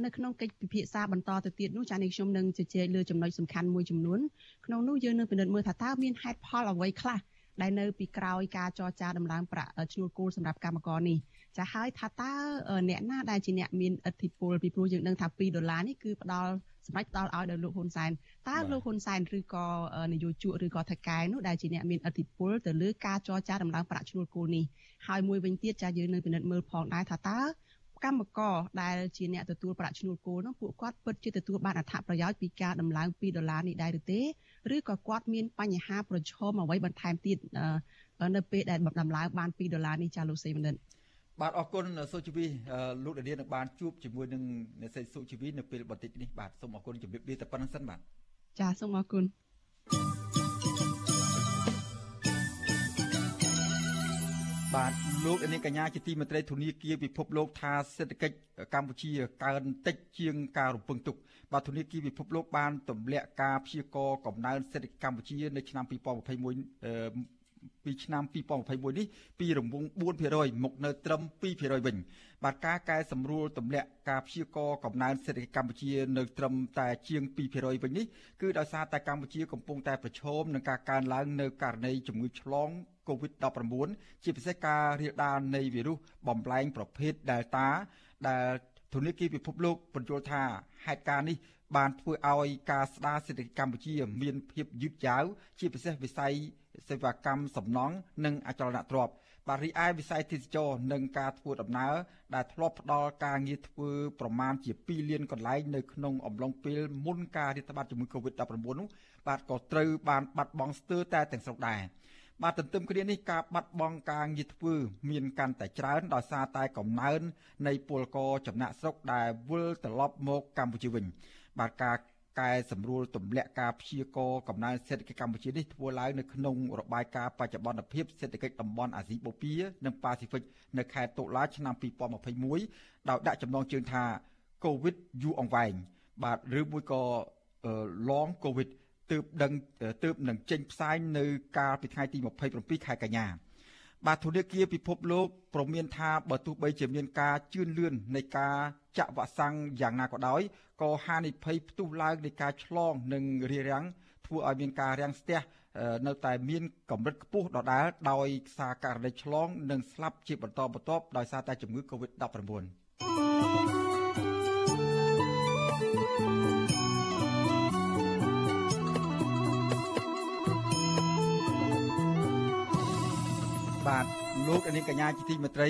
នៅក្នុងកិច្ចពិភាក្សាបន្តទៅទៀតនោះចានេះខ្ញុំនឹងជជែកលើចំណុចសំខាន់មួយចំនួនក្នុងនោះយើងនឹងពិនិត្យមើលថាតើមានហេតុផលអ្វីខ្លះដែលនៅពីក្រោយការចរចាដំឡើងប្រាក់ឈ្នួលគោលសម្រាប់កម្មករនេះចាហើយថាតើអ្នកណាដែលជាអ្នកមានឥទ្ធិពលពីព្រោះយើងដឹងថា2ដុល្លារនេះគឺផ្ដល់ សម្រាប់ផ្ដល់ឲ្យដល់លោកហ៊ុនសែនតើលោកហ៊ុនសែនឬក៏នយោជកឬក៏ថៃកែនោះដែលជាអ្នកមានឥទ្ធិពលទៅលើការចរចាដំឡើងប្រាក់ឈ្នួលគោលនេះហើយមួយវិញទៀតចាយើងនៅពិនិត្យមើលផងដែរថាតើកម្មករដែលជាអ្នកទទួលប្រាក់ឈ្នួលគោលនោះពួកគាត់ពិតជាទទួលបានអត្ថប្រយោជន៍ពីការដំឡើង2ដុល្លារនេះដែរឬទេឬក៏គាត់មានបញ្ហាប្រឈមអ្វីបន្ថែមទៀតនៅពេលដែលដំឡើងបាន2ដុល្លារនេះចាលោកសេមនិត បាទអរគុណសុជីវីលោកដាននឹងបានជួបជាមួយនឹងអ្នកស្រីសុជីវីនៅពេលបន្តិចនេះបាទសូមអរគុណជម្រាបលាតែប៉ុណ្្នឹងសិនបាទចាសូមអរគុណបាទលោកនាងកញ្ញាជាទីមេត្រីធនាគារពិភពលោកថាសេដ្ឋកិច្ចកម្ពុជាកើនតិចជាងការរំពឹងទុកបាទធនាគារពិភពលោកបានទម្លាក់ការព្យាករណ៍កំណើនសេដ្ឋកិច្ចកម្ពុជានៅឆ្នាំ2021 ពីឆ្នាំ2021នេះពីរង្វង់4%មកនៅត្រឹម2%វិញបាទការកែសម្រួលទម្លាក់ការព្យាករណ៍កំណើនសេដ្ឋកិច្ចកម្ពុជានៅត្រឹមតែជាង2%វិញនេះគឺដោយសារតែកម្ពុជាកំពុងតែប្រឈមនឹងការកើនឡើងនៅករណីជំងឺឆ្លង COVID-19 ជាពិសេសការរាលដាលនៃវីរុសបំលែងប្រភេទ Delta ដែលធនធានពិភពលោកបញ្យល់ថាហេតុការណ៍នេះបានធ្វើឲ្យការស្ដារសេដ្ឋកិច្ចកម្ពុជាមានភាពយឺតយ៉ាវជាពិសេសវិស័យ សេវាកម្មសំណង់និងអចលនទ្រព្យបាទរីឯវិស័យទេសចរនិងការធ្វើដំណើរដែលធ្លាប់ផ្ដល់ការងារធ្វើប្រមាណជា2លានកន្លែងនៅក្នុងអំឡុងពេលមុនការរាតត្បាតជំងឺ Covid-19 នោះបាទក៏ត្រូវបានបាត់បង់ស្ទើរតែទាំងស្រុងដែរបាទទន្ទឹមគ្នានេះការបាត់បង់ការងារធ្វើមានកាន់តែច្រើនដោយសារតែកំណើននៃពលករចំណាក់ស្រុកដែលវិលត្រឡប់មកកម្ពុជាវិញបាទការ កែសម្រួលទម្លាក់ការព្យាករកំណើនសេដ្ឋកិច្ចកម្ពុជានេះធ្វើឡើងនៅក្នុងរបាយការណ៍បច្ចុប្បន្នភាពសេដ្ឋកិច្ចតំបន់អាស៊ីបូព៌ានិងប៉ាស៊ីហ្វិកនៅខែតុលាឆ្នាំ2021ដោយដាក់ចំណងជើងថា COVID យូរអង្វែងបាទឬមួយក៏ long COVID ទើបដឹងទើបនឹងចេញផ្សាយនៅកាលពីថ្ងៃទី27ខែកញ្ញា បាទធនាគារពិភពលោកប្រមានថាបើទោះបីជាមានការជឿនលឿននៃការចាក់វ៉ាក់សាំងយ៉ាងណាក៏ដោយក៏ហានិភ័យផ្ទុះឡើងនៃការឆ្លងនិងរារាំងធ្វើឲ្យមានការរាំងស្ទះនៅតែមានកម្រិតខ្ពស់ដដែលដោយសារករណីឆ្លង និងស្លាប់ជាបន្តបន្ទាប់ដោយសារតែជំងឺ Covid-19 លោកនាងកញ្ញាជាទីមេត្រី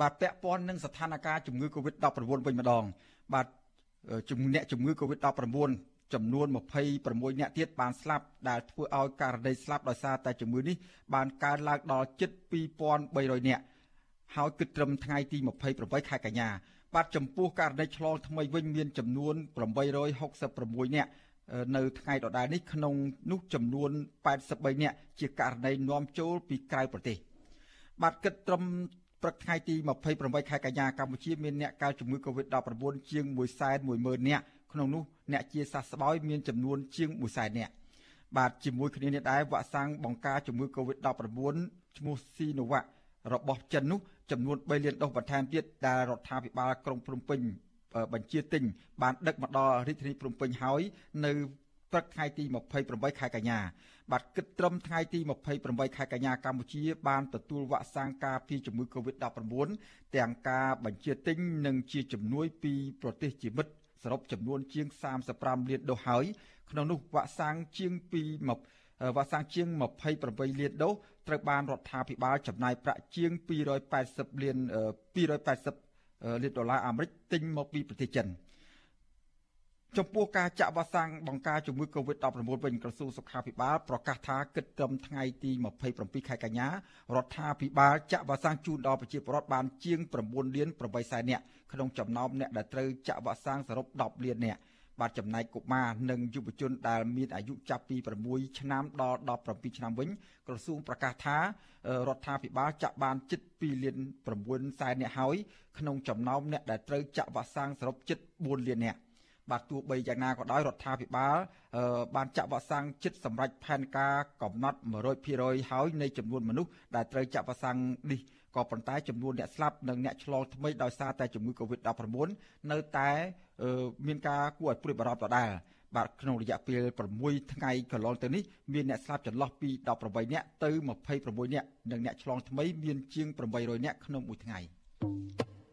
បាទពាក់ព័ន្ធនឹងស្ថានភាពជំងឺ Covid-19 វិញម្ដង បាទជំងឺអ្នកជំងឺ Covid-19 ចំនួន26អ្នកទៀតបានស្លាប់ដែលធ្វើឲ្យករណីស្លាប់ដោយសារតែជំងឺនេះបានកើនឡើងដល់ជិត2300អ្នកហើយគិតត្រឹមថ្ងៃទី28ខែកញ្ញាបាទចំពោះករណីឆ្លងថ្មីវិញមានចំនួន866អ្នកនៅថ្ងៃដដែលនេះក្នុងនោះចំនួន83អ្នកជាករណីនាំចូលពីក្រៅប្រទេស បាទគិតត្រឹមព្រឹកថ្ងៃទី28ខែកញ្ញាកម្ពុជាមានអ្នកកើតជំងឺ Covid-19 ជាង110,000នាក់ក្នុងនោះអ្នកជាសះស្បើយមានចំនួនជាង100,000នាក់បាទជាមួយគ្នានេះដែរវ៉ាក់សាំងបង្ការជំងឺ Covid-19 ឈ្មោះ Sinovac របស់ចិននោះចំនួន3លានដូសបន្ថែមទៀតដែលរដ្ឋាភិបាលក្រុងភ្នំពេញបញ្ជាទិញបានដឹកមកដល់រាជធានីភ្នំពេញហើយនៅព្រឹកថ្ងៃទី28ខែកញ្ញា បាទគិតត្រឹមថ្ងៃទី28ខែកញ្ញាកម្ពុជាបានទទួលវ៉ាក់សាំងការពារជំងឺ Covid-19 ទាំងការបញ្ជាទិញនិងជាជំនួយពីប្រទេសជាមិត្តសរុបចំនួនជាង35លានដូសហើយក្នុងនោះវ៉ាក់សាំងជាងពីវ៉ាក់សាំងជាង28លានដូសត្រូវបានរដ្ឋាភិបាលចំណាយប្រាក់ជាង280លាន280លានដុល្លារអាមេរិកទិញមកពីប្រទេសចិន។ ចំពោះការចាក់វ៉ាក់សាំងបង្ការជំងឺ Covid-19 វិញក្រសួងសុខាភិបាលប្រកាសថាគិតត្រឹមថ្ងៃទី27ខែកញ្ញារដ្ឋាភិបាលចាក់វ៉ាក់សាំងជូនដល់ប្រជាពលរដ្ឋបានជាង9លាន8សែននាក់ក្នុងចំណោមអ្នកដែលត្រូវចាក់វ៉ាក់សាំងសរុប10លាននាក់បាទចំណែកកុមារនិងយុវជនដែលមានអាយុចាប់ពី6ឆ្នាំដល់17ឆ្នាំវិញក្រសួងប្រកាសថារដ្ឋាភិបាលចាក់បានជិត2លាន9សែននាក់ហើយក្នុងចំណោមអ្នកដែលត្រូវចាក់វ៉ាក់សាំងសរុបជិត4លាននាក់ បាទទោះបីយ៉ាងណាក៏ដោយរដ្ឋាភិបាលបានចាក់វ៉ាក់សាំងជិតសម្រាប់ផែនការកំណត់100%ហើយនៃចំនួនមនុស្សដែលត្រូវចាក់វ៉ាក់សាំងនេះក៏ប៉ុន្តែចំនួនអ្នកស្លាប់និងអ្នកឆ្លងថ្មីដោយសារតែជំងឺ Covid-19 នៅតែមានការគួរឲ្យព្រួយបារម្ភដដែលបាទក្នុងរយៈពេល6ថ្ងៃកន្លងទៅនេះមានអ្នកស្លាប់ចន្លោះពី18នាក់ទៅ26នាក់និងអ្នកឆ្លងថ្មីមានជាង800នាក់ក្នុងមួយថ្ងៃ។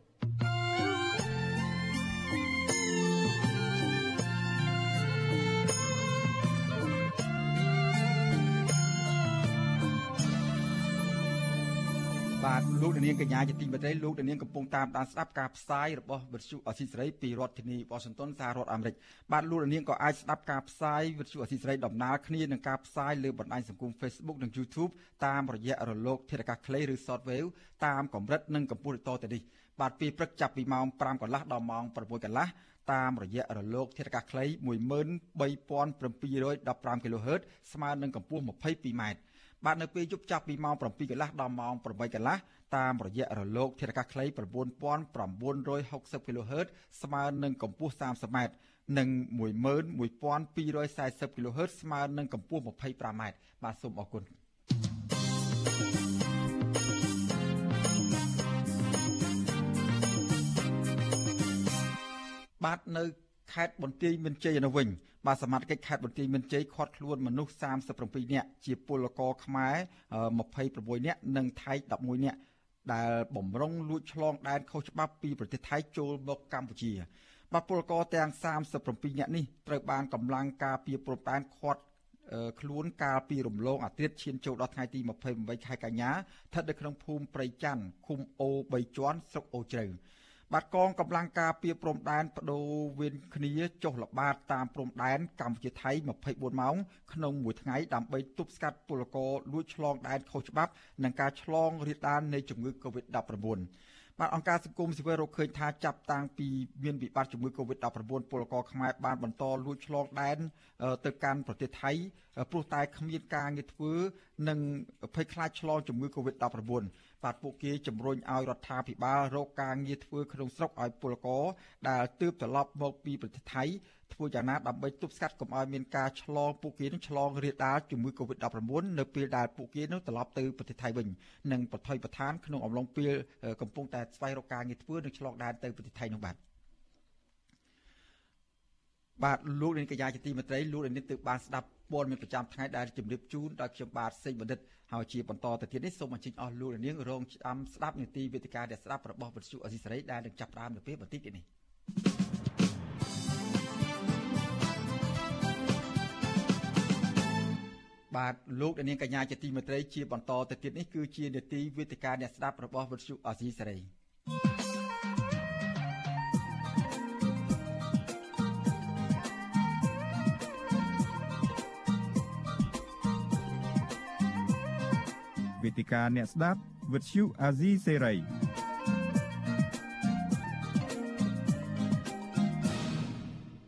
លោកនាងកញ្ញាជាទីមេត្រីលោកនាងកំពុងតាមដានស្ដាប់ការផ្សាយរបស់វិទ្យុអស៊ីសេរីពីរដ្ឋធានីវ៉ាស៊ីនតោនសហរដ្ឋអាមេរិកបាទលោកនាងក៏អាចស្ដាប់ការផ្សាយវិទ្យុអស៊ីសេរីដំណើរគ្នានឹងការផ្សាយលើបណ្ដាញសង្គម Facebook និង YouTube តាមរយៈរលកធាតុអាកាសខ្លីឬ Shortwave តាមកម្រិតនិងកម្ពស់ដូចតទៅនេះបាទពេលព្រឹកចាប់ពីម៉ោង5កន្លះដល់ម៉ោង6កន្លះតាមរយៈរលកធាតុអាកាសខ្លី13715 kHz ស្មើនឹងកម្ពស់ 22m បាទនៅពេលយប់ចាប់ពីម៉ោង7កន្លះដល់ម៉ោង8កន្លះ តាមរយៈរលកធាតុអាកាសខ្លី9960 kHz ស្មើនឹងកម្ពស់ 30m និង11240 kHz ស្មើនឹងកម្ពស់ 25m បាទសូមអរគុណបាទនៅខេត្តបន្ទាយមានជ័យនៅវិញបាទសមាជិកខេត្តបន្ទាយមានជ័យខាត់ខ្លួនមនុស្ស37នាក់ជាពលករខ្មែរ26នាក់និងថៃ11នាក់ ដែលបំរុងលួចឆ្លងដែនខុសច្បាប់ពីប្រទេសថៃចូលមកកម្ពុជាបាទពលករទាំង37នាក់នេះត្រូវបានកម្លាំងការពារព្រំដែនខាត់ខ្លួនកាលពីរំលងអាទិត្យឈានចូលដល់ថ្ងៃទី28ខែកញ្ញាស្ថិតនៅក្នុងភូមិព្រៃច័ន្ទឃុំអូ3ជាន់ស្រុកអូជ្រៅ បាទកងកម្លាំងការពារព្រំដែនបដូរវេនគ្នាចុះល្បាតតាមព្រំដែនកម្ពុជាថៃ24ម៉ោងក្នុងមួយថ្ងៃដើម្បីទប់ស្កាត់ពលករលួចឆ្លងដែនខុសច្បាប់និងការឆ្លងរាលដាលនៃជំងឺ Covid-19 បាទអង្គការសង្គមស៊ីវិលរកឃើញថាចាប់តាំងពីមានវិបត្តិជំងឺ Covid-19 ពលករខ្មែរបានបន្តលួចឆ្លងដែនទៅកាន់ប្រទេសថៃព្រោះតែគ្មានការងារធ្វើនិងភ័យខ្លាចឆ្លងជំងឺ Covid-19 បាទពួកគេជំរុញឲ្យរដ្ឋាភិបាលរកការងារធ្វើក្នុងស្រុកឲ្យពលករដែលទើបត្រឡប់មកពីប្រទេសថៃធ្វើយ៉ាងណាដើម្បីទប់ស្កាត់កុំឲ្យមានការឆ្លងពួកគេនឹងឆ្លងរាលដាលជំងឺ Covid-19 នៅពេលដែលពួកគេនឹងត្រឡប់ទៅប្រទេសថៃវិញនិងប្រថុយប្រឋានក្នុងអំឡុងពេលកំពុងតែស្វែងរកការងារធ្វើនិងឆ្លងដែនទៅប្រទេសថៃនោះបាទបាទលោកនាងកញ្ញាជាទីមេត្រីលោកនាងទើបបានស្ដាប់ ព័ត៌មានប្រចាំថ្ងៃដែលជម្រាបជូនដោយខ្ញុំបាទសេងបណ្ឌិតហើយជាបន្តទៅទៀតនេះសូមអញ្ជើញអស់លោកនាងរងចាំស្ដាប់នីតិវេទិកាដែលស្ដាប់របស់វិទ្យុអសីសេរីដែលនឹងចាប់ផ្ដើមនៅពេលបន្តិចទៀតនេះបាទលោកនាងកញ្ញាជាទីមេត្រីជាបន្តទៅទៀតនេះគឺជានីតិវេទិកាអ្នកស្ដាប់របស់វិទ្យុអសីសេរី វេទិកាអ្នកស្ដាប់វិទ្យុអាស៊ីសេរី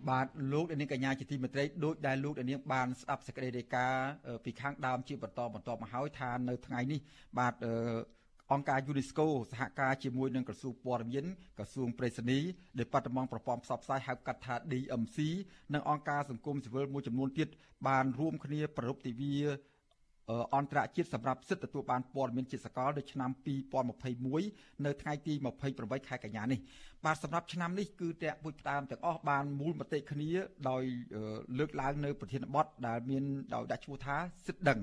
បាទលោកនាងកញ្ញាជាទីមេត្រីដូចដែលលោកនាងបានស្ដាប់សេចក្តីរាយការណ៍ពីខាងដើមជាបន្តបន្តមកហើយថានៅថ្ងៃនេះបាទអង្គការ UNESCO សហការជាមួយនឹងក្រសួងព័ត៌មានក្រសួងប្រៃសណី Department ប្រព័ន្ធផ្សព្វផ្សាយហៅកាត់ថា DMC និងអង្គការសង្គមស៊ីវិលមួយចំនួនទៀតបានរួមគ្នាប្រារព្ធទិវា អន្តរជាតិសម្រាប់សិទ្ធិទទួលបានព័ត៌មានជាសកលនៅឆ្នាំ2021នៅថ្ងៃទី28ខែកញ្ញានេះបាទសម្រាប់ឆ្នាំនេះគឺតេពុជផ្ដើមទាំងអស់បានមូលមតិគ្នាដោយលើកឡើងនៅប្រធានបទដែលមានដោយដាក់ឈ្មោះថាសិទ្ធិដឹង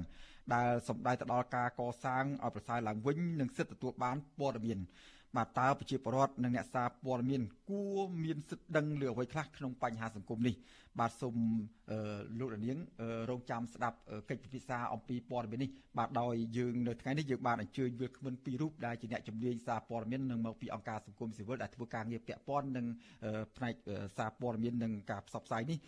ដែលសម្ដៅទៅដល់ការកសាងឲ្យប្រសើរឡើងវិញនិងសិទ្ធិទទួលបានព័ត៌មាន បាទតើប្រជាពលរដ្ឋនិងអ្នកសារព័ត៌មានគួរមានសិទ្ធិដឹងលើអ្វីខ្លះក្នុងបញ្ហាសង្គមនេះបាទសូមលោករនាងរងចាំស្ដាប់កិច្ចពិភាក្សាអំពីព័ត៌មាននេះបាទដោយយើងនៅថ្ងៃនេះយើងបានអញ្ជើញវាគ្មិនពីររូបដែលជាអ្នកជំនាញសារព័ត៌មាននិងមកពីអង្គការសង្គមស៊ីវិលដែលធ្វើការងារពាក់ព័ន្ធនឹងផ្នែកសារព័ត៌មាននិងការផ្សព្វផ្សាយនេះ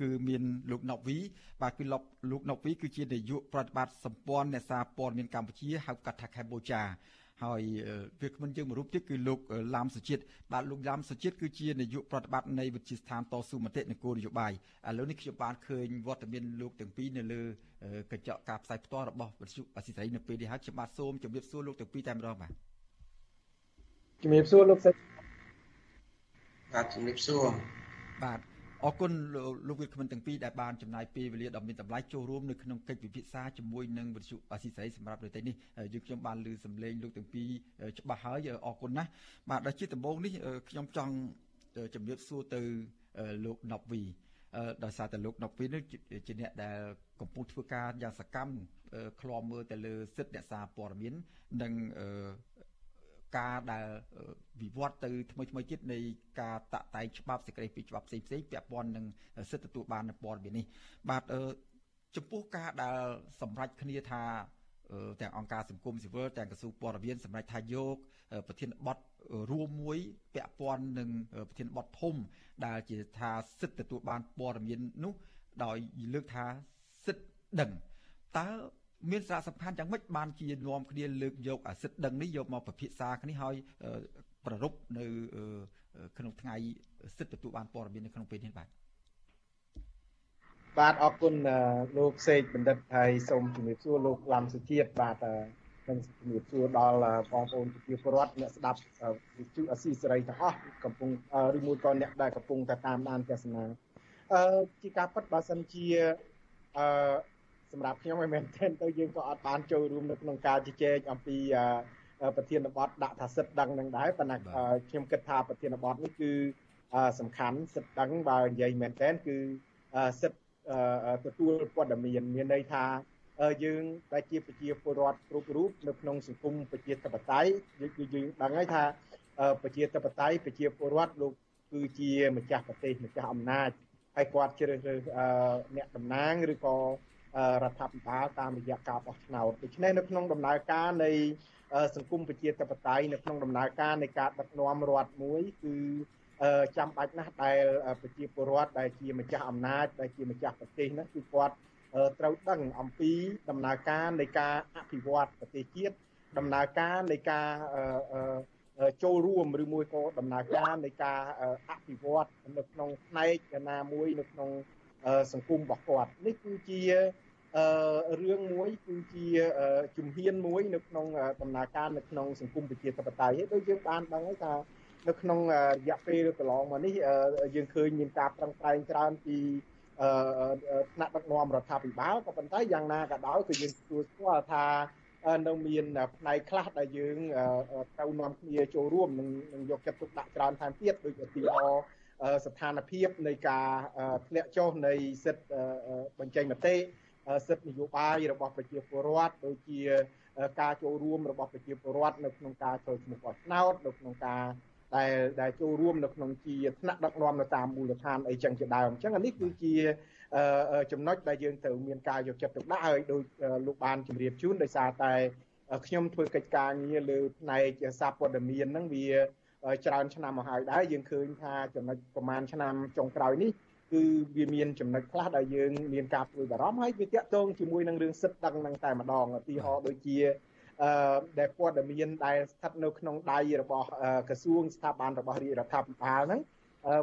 គឺមានលោកណុកវីបាទគឺលោកណុកវីគឺជានាយកប្រតិបត្តិសម្ព័ន្ធអ្នកសារព័ត៌មានកម្ពុជាហៅកាត់ថាកម្ពុជា ហើយវាគ្មិនយើងមួយរូបទៀតគឺលោកឡាំសុជាតិបាទលោកឡាំសុជាតិគឺជានាយកប្រតិបត្តិនៃវិទ្យាស្ថានតស៊ូមតិនគរនយោបាយឥឡូវនេះខ្ញុំបានឃើញវត្តមានលោកទាំងពីរនៅលើកញ្ចក់ការផ្សាយផ្ទាល់របស់វិទ្យុអស៊ីសេរីនៅពេលនេះហើយខ្ញុំបាទសូមជម្រាបសួរលោកទាំងពីរតែម្ដងបាទជម្រាបសួរលោកសិទ្ធបាទជំរាបសួរបាទ អរគុណលោកវិទ្យាមិនទាំងពីរដែលបានចំណាយពេលវេលាដ៏មានតម្លៃចូលរួមនៅក្នុងកិច្ចពិភាក្សាជាមួយនឹងវិទ្យុអាស៊ីសេរីសម្រាប់នៅទីនេះយើងខ្ញុំបានលើសម្លេងលោកទាំងពីរច្បាស់ហើយអរគុណណាស់បាទដល់ជាដំបូងនេះខ្ញុំចង់ជំរាបសួរទៅលោកណប់វីដោយសារតែលោកណប់វីនេះជាអ្នកដែលកំពុងធ្វើការយ៉ាងសកម្មឃ្លាំមើលទៅលើសិទ្ធិអ្នកសារព័ត៌មាននិង ការដែលវិវត្តទៅថ្មីថ្មីទៀតនៃការតាក់តែងច្បាប់សេចក្តីពីច្បាប់ផ្សេងផ្សេងពាក់ព័ន្ធនឹងសិទ្ធិទទួលបានព័ត៌មាននេះបាទចំពោះការដែលសម្រេចគ្នាថាទាំងអង្គការសង្គមស៊ីវិលទាំងក្រសួងព័ត៌មានសម្រាប់ថាយកប្រធានបទរួមមួយពាក់ព័ន្ធនឹងប្រធានបទធំ ដែលជាថាសិទ្ធិទទួលបានព័ត៌មាននោះដោយលើកថាសិទ្ធិដឹងតើ មានសារៈសំខាន់យ៉ាងម៉េចបានជានាំគ្នាលើកយកអាសិទ្ធិដឹងនេះយកមកពិភាក្សាគ្នាហើយប្ររពនៅក្នុងថ្ងៃសិទ្ធិទទួលបានព័ត៌មាននៅក្នុងពេលនេះបាទបាទអរគុណលោកសេកបណ្ឌិតហើយសូមជំរាបសួរលោកឡាំសុជាតិបាទនិងជំរាបសួរដល់បងប្អូនប្រជាពលរដ្ឋអ្នកស្ដាប់វិទ្យុអស៊ីសេរីទាំងអស់កំពុងឬមួយក៏អ្នកដែលកំពុងតែតាមដានទស្សនាអឺជាការពិតបើសិនជាអឺ សម្រាប់ខ្ញុំមិនមែនទេទៅយើងក៏អត់បានចូលរួមនៅក្នុងការជជែកអំពីប្រធានបទដាក់ថាសិទ្ធដឹងនឹងដែរប៉ុន្តែខ្ញុំគិតថាប្រធានបទនេះគឺសំខាន់សិទ្ធដឹងបើនិយាយមែនទែនគឺសិទ្ធទទួលព័ត៌មានមានន័យថាយើងដែលជាប្រជាពលរដ្ឋគ្រប់រូបនៅក្នុងសង្គមប្រជាធិបតេយ្យយើងយើងដឹងហើយថាប្រជាធិបតេយ្យប្រជាពលរដ្ឋលោកគឺជាម្ចាស់ប្រទេសម្ចាស់អំណាចហើយគាត់ជ្រើសរើសអ្នកតំណាងឬក៏ រដ្ឋាភិបាលតាមរយៈការបោះឆ្នោតដូច្នេះនៅក្នុងដំណើរការនៃសង្គមប្រជាធិបតេយ្យនៅក្នុងដំណើរការនៃការដឹកនាំរដ្ឋមួយគឺចាំបាច់ណាស់ដែលប្រជាពលរដ្ឋដែលជាម្ចាស់អំណាចដែលជាម្ចាស់ប្រទេសហ្នឹងគឺគាត់ត្រូវដឹងអំពីដំណើរការនៃការអភិវឌ្ឍប្រទេសជាតិដំណើរការនៃការចូលរួមឬមួយក៏ដំណើរការនៃការអភិវឌ្ឍនៅក្នុងផ្នែកណាមួយនៅក្នុង សង្គមរបស់គាត់នេះគឺជារឿងមួយគឺជាជំហានមួយនៅក្នុងដំណើរការនៅក្នុងសង្គមប្រជាធិបតេយ្យហើយដូចយើងបានដឹងហើយថានៅក្នុងរយៈពេលកន្លងមកនេះយើងឃើញមានការប្រឹងប្រែងច្រើនពីថ្នាក់ដឹកនាំរដ្ឋាភិបាលក៏ប៉ុន្តែយ៉ាងណាក៏ដោយគឺយើងទទួលស្គាល់ថានៅមានផ្នែកខ្លះដែលយើងត្រូវនាំគ្នាចូលរួមនឹងយកចិត្តទុកដាក់ច្រើនថែមទៀតដូចឧទាហរណ៍ ស្ថានភាពនៃការធ្លាក់ចុះនៃសិទ្ធិបញ្ចេញមតិសិទ្ធិនយោបាយរបស់ប្រជាពលរដ្ឋដូចជាការចូលរួមរបស់ប្រជាពលរដ្ឋនៅក្នុងការចូលឈ្មោះបោះឆ្នោតនៅក្នុងការដែលដែលចូលរួមនៅក្នុងជាថ្នាក់ដឹកនាំនៅតាមមូលដ្ឋានអីចឹងជាដើមអញ្ចឹងអានេះគឺជាចំណុចដែលយើងត្រូវមានការយកចិត្តទុកដាក់ហើយដោយលោកបានជម្រាបជូនដោយសារតែខ្ញុំធ្វើកិច្ចការងារលើផ្នែកសារព័ត៌មានហ្នឹងវា ច្រើនឆ្នាំមកហើយដែរយើងឃើញថាចំណុចប្រហែលឆ្នាំចុងក្រោយនេះគឺវាមានចំណុចខ្លះដែលយើងមានការព្រួយបារម្ភហើយវាតាក់ទងជាមួយនឹងរឿងសិទ្ធិដឹងនឹងតែម្ដងឧទាហរណ៍ដូចជាអឺដែលព័ត៌មានដែលស្ថិតនៅក្នុងដៃរបស់ក្រសួងស្ថាប័នរបស់រាជរដ្ឋាភិបាលហ្នឹង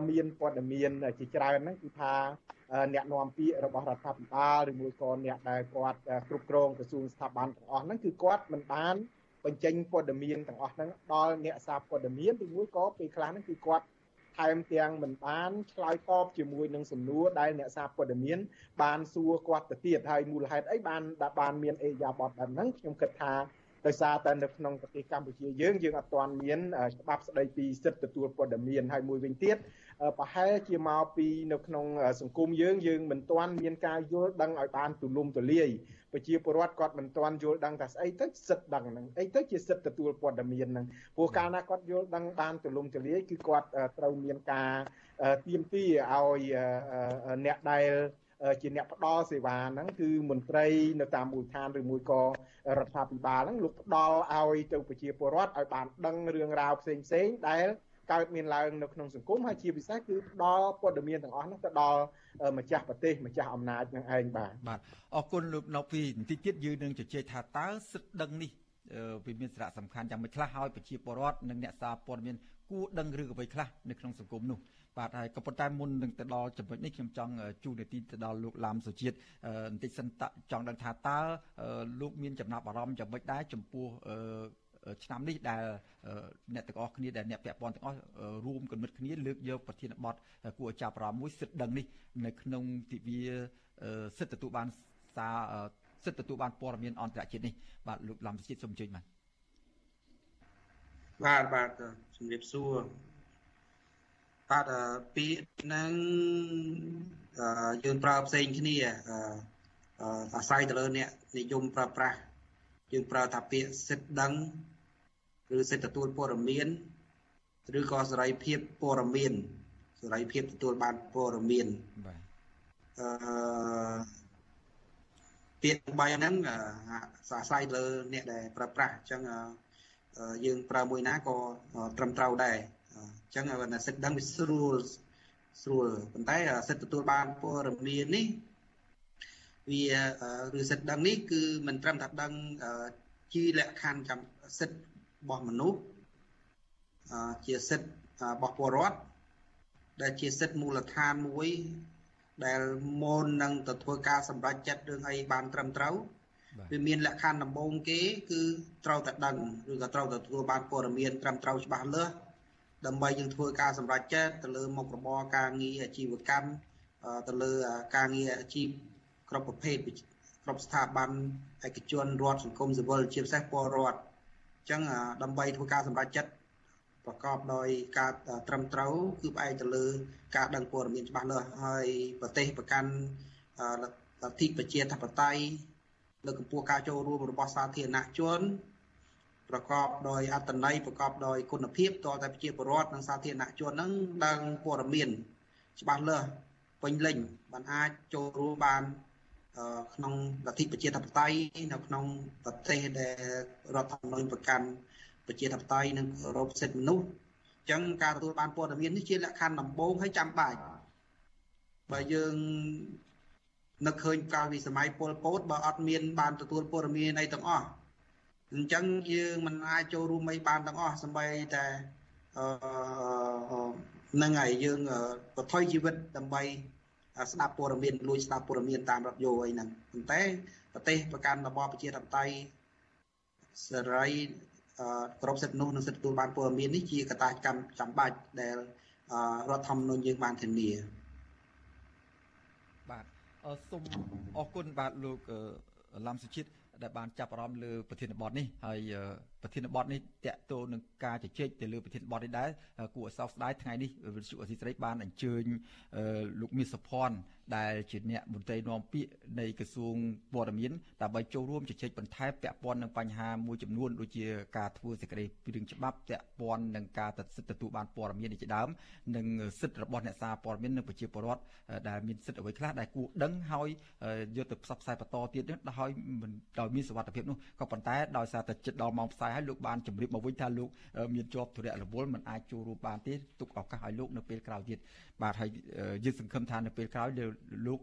មានព័ត៌មានជាច្រើនហ្នឹងគឺថាអ្នកនាំពាក្យរបស់រដ្ឋាភិបាលឬមួយក៏អ្នកដែលគាត់គ្រប់គ្រងក្រសួងស្ថាប័នទាំងអស់ហ្នឹងគឺគាត់មិនបាន បញ្ចេញព័ត៌មានទាំងអស់ហ្នឹងដល់អ្នកសារព័ត៌មានឬមួយក៏ពេលខ្លះហ្នឹងគឺគាត់ថែមទាំងមិនបានឆ្លើយតបជាមួយនឹងសំណួរដែលអ្នកសារព័ត៌មានបានសួរគាត់ទៅទៀតហើយមូលហេតុអីបានបានមានអេយ៉ាបតបែបហ្នឹងខ្ញុំគិតថាដោយសារតែនៅក្នុងប្រទេសកម្ពុជាយើងយើងអត់ទាន់មានច្បាប់ស្តីពីសិទ្ធិទទួលព័ត៌មានហើយមួយវិញទៀតប្រហែលជាមកពីនៅក្នុងសង្គមយើងយើងមិនទាន់មានការយល់ដឹងឲ្យបានទូលំទូលាយ ប្រជាពលរដ្ឋគាត់មិនទាន់យល់ដឹងថាស្អីទៅសិទ្ធិដឹងហ្នឹងអីទៅជាសិទ្ធិទទួលព័ត៌មានហ្នឹងព្រោះកាលណាគាត់យល់ដឹងបានទូលំទូលាយគឺគាត់ត្រូវមានការទៀមទីឲ្យអ្នកដែលជាអ្នកផ្ដល់សេវាហ្នឹងគឺមន្ត្រីនៅតាមមូលដ្ឋានឬមួយក៏រដ្ឋាភិបាលហ្នឹងលោកផ្ដល់ឲ្យទៅប្រជាពលរដ្ឋឲ្យបានដឹងរឿងរ៉ាវផ្សេងផ្សេងដែល កើតមានឡើងនៅក្នុងសង្គមហើយជាពិសេសគឺផ្ដល់ព័ត៌មានទាំងអស់នោះទៅដល់ម្ចាស់ប្រទេសម្ចាស់អំណាចនឹងឯងបាទបាទអរគុណលោកណូពីបន្តិចទៀតយើងនឹងជជែកថាតើសិទ្ធិដឹងនេះវាមានសារៈសំខាន់យ៉ាងម៉េចខ្លះហើយប្រជាពលរដ្ឋនិងអ្នកសារព័ត៌មានគួរដឹងរឿងអ្វីខ្លះនៅក្នុងសង្គមនោះបាទហើយក៏ប៉ុន្តែមុននឹងទៅដល់ចំណុចនេះខ្ញុំចង់ជួននាទីទៅដល់លោកឡាមសុជាតិបន្តិចសិនតចង់ដឹងថាតើលោកមានចំណាប់អារម្មណ៍យ៉ាងម៉េចដែរចំពោះ ឆ្នាំនេះដែលអ្នកទាំងអស់គ្នាដែលអ្នកពាក់ព័ន្ធទាំងអស់រួមគំនិតគ្នាលើកយកប្រធានបទគួរឲ្យចាប់អារម្មណ៍មួយសិទ្ធិដឹងនេះនៅក្នុងទិវាសិទ្ធិទទួលបានសារសិទ្ធិទទួលបានព័ត៌មានអន្តរជាតិនេះបាទលោកឡំជាតិសូមអញ្ជើញបាទបាទបាទជំរាបសួរបាទពាក្យហ្នឹងយើងប្រើផ្សេងគ្នាអាស្រ័យទៅលើអ្នកនិយមប្រើប្រាស់យើងប្រើថាពាក្យសិទ្ធដឹង ឬសិទ្ធិទទួលព័ត៌មានឬក៏សេរីភាពព័ត៌មានសេរីភាពទទួលបានព័ត៌មានបាទអឺពាក្យ3ហ្នឹងអាស្រ័យលើអ្នកដែលប្រើប្រាស់អញ្ចឹងយើងប្រើមួយណាក៏ត្រឹមត្រូវដែរអញ្ចឹងសិទ្ធិដឹងវាស្រួលស្រួលប៉ុន្តែសិទ្ធិទទួលបានព័ត៌មាននេះវាឬសិទ្ធិដឹងនេះគឺមិនត្រឹមតែដឹងជាលក្ខខណ្ឌចាំសិទ្ធិ របស់មនុស្សជាសិទ្ធិរបស់ពលរដ្ឋដែលជាសិទ្ធិមូលដ្ឋានមួយ ដែលមុននឹងទៅធ្វើការសម្រេចចិត្តរឿងអីបានត្រឹមត្រូវវាមានលក្ខខណ្ឌដំបូងគេ គឺត្រូវតែដឹងឬក៏ត្រូវតែទទួលបានព័ត៌មានត្រឹមត្រូវច្បាស់លាស់ដើម្បីយើងធ្វើការសម្រេចចិត្តទៅលើមុខរបរការងារអាជីវកម្មទៅលើការងារអាជីពគ្រប់ប្រភេទគ្រប់ស្ថាប័នឯកជនរដ្ឋសង្គមស៊ីវិលជាពិសេសពលរដ្ឋអញ្ចឹងដើម្បីធ្វើការសម្រេចចិត្តប្រកបដោយការត្រឹមត្រូវគឺផ្អែកទៅលើ ការដឹងព័ត៌មានច្បាស់លាស់ហើយប្រទេសប្រកាន់លទ្ធិប្រជាធិបតេយ្យលើកកម្ពស់ការចូលរួមរបស់សាធារណជនប្រកបដោយអត្តន័យប្រកបដោយគុណភាពតតែប្រជាពលរដ្ឋនិងសាធារណជននឹងដឹងព័ត៌មានច្បាស់លាស់ពេញលេញបានអាចចូលរួមបាន ក្នុងលទ្ធិប្រជាធិបតេយ្យនៅក្នុងប្រទេសដែលរដ្ឋធម្មនុញ្ញប្រកាន់ប្រជាធិបតេយ្យនិងគោរពសិទ្ធិមនុស្សអញ្ចឹងការទទួលបានព័ត៌មាននេះជាលក្ខខណ្ឌដំបូងហើយចាំបាច់បើយើងនឹកឃើញកាលពីសម័យប៉ុលពតបើអត់មានបានទទួលព័ត៌មានអីទាំងអស់អញ្ចឹងយើងមិនអាចចូលរួមអីបានទាំងអស់សម្បីតែអឺនឹងហើយយើងបថុយជីវិតដើម្បី ស្ដាប់ព័ត៌មានលួចស្ដាប់ព័ត៌មានតាមរថយន្តអីហ្នឹងប៉ុន្តែប្រទេសប្រកាន់របបប្រជាធិបតេយ្យសេរីគ្រប់សិទ្ធិនោះនិងសិទ្ធិទទួលបានព័ត៌មាននេះជាកត្តាចាំចាំបាច់ដែលរដ្ឋធម្មនុញ្ញយើងបានធានាបាទសូមអរគុណបាទលោកឡំសុជាតិ ដែលបានចាប់អារម្មណ៍លើប្រធានបទនេះហើយប្រធានបទនេះតកតទៅនឹងការជជែកទៅលើប្រធានបទនេះដែរគួរឲ្យសោកស្ដាយថ្ងៃនេះវិទ្យុអសីស្រីបានអញ្ជើញលោកមាសសុភ័ណ្ឌ ដែលជាអ្នកមន្ត្រីនាំពាក្យនៃក្រសួងព័ត៌មានដើម្បីចូលរួមជជែកបន្ថែមពាក់ព័ន្ធនឹងបញ្ហាមួយចំនួនដូចជាការធ្វើសេចក្តីពីរឿងច្បាប់ពាក់ព័ន្ធនឹងការសិទ្ធិទទួលបានព័ត៌មានជាដើមនិងសិទ្ធិរបស់អ្នកសារព័ត៌មាននិងប្រជាពលរដ្ឋដែលមានសិទ្ធិអ្វីខ្លះដែលគួរដឹងហើយយកទៅផ្សព្វផ្សាយបន្តទៀតនឹងដោយដោយមានសុវត្ថិភាពនោះក៏ប៉ុន្តែដោយសារតែចិត្តដល់ម៉ោងផ្សាយហើយលោកបានជម្រាបមកវិញថាលោកមានជាប់ធរៈរវល់មិនអាចចូលរួមបានទេទុកឱកាសឲ្យលោកនៅពេលក្រោយទៀតបាទហើយយើងសង្ឃឹមថានៅពេលក្រោយលោក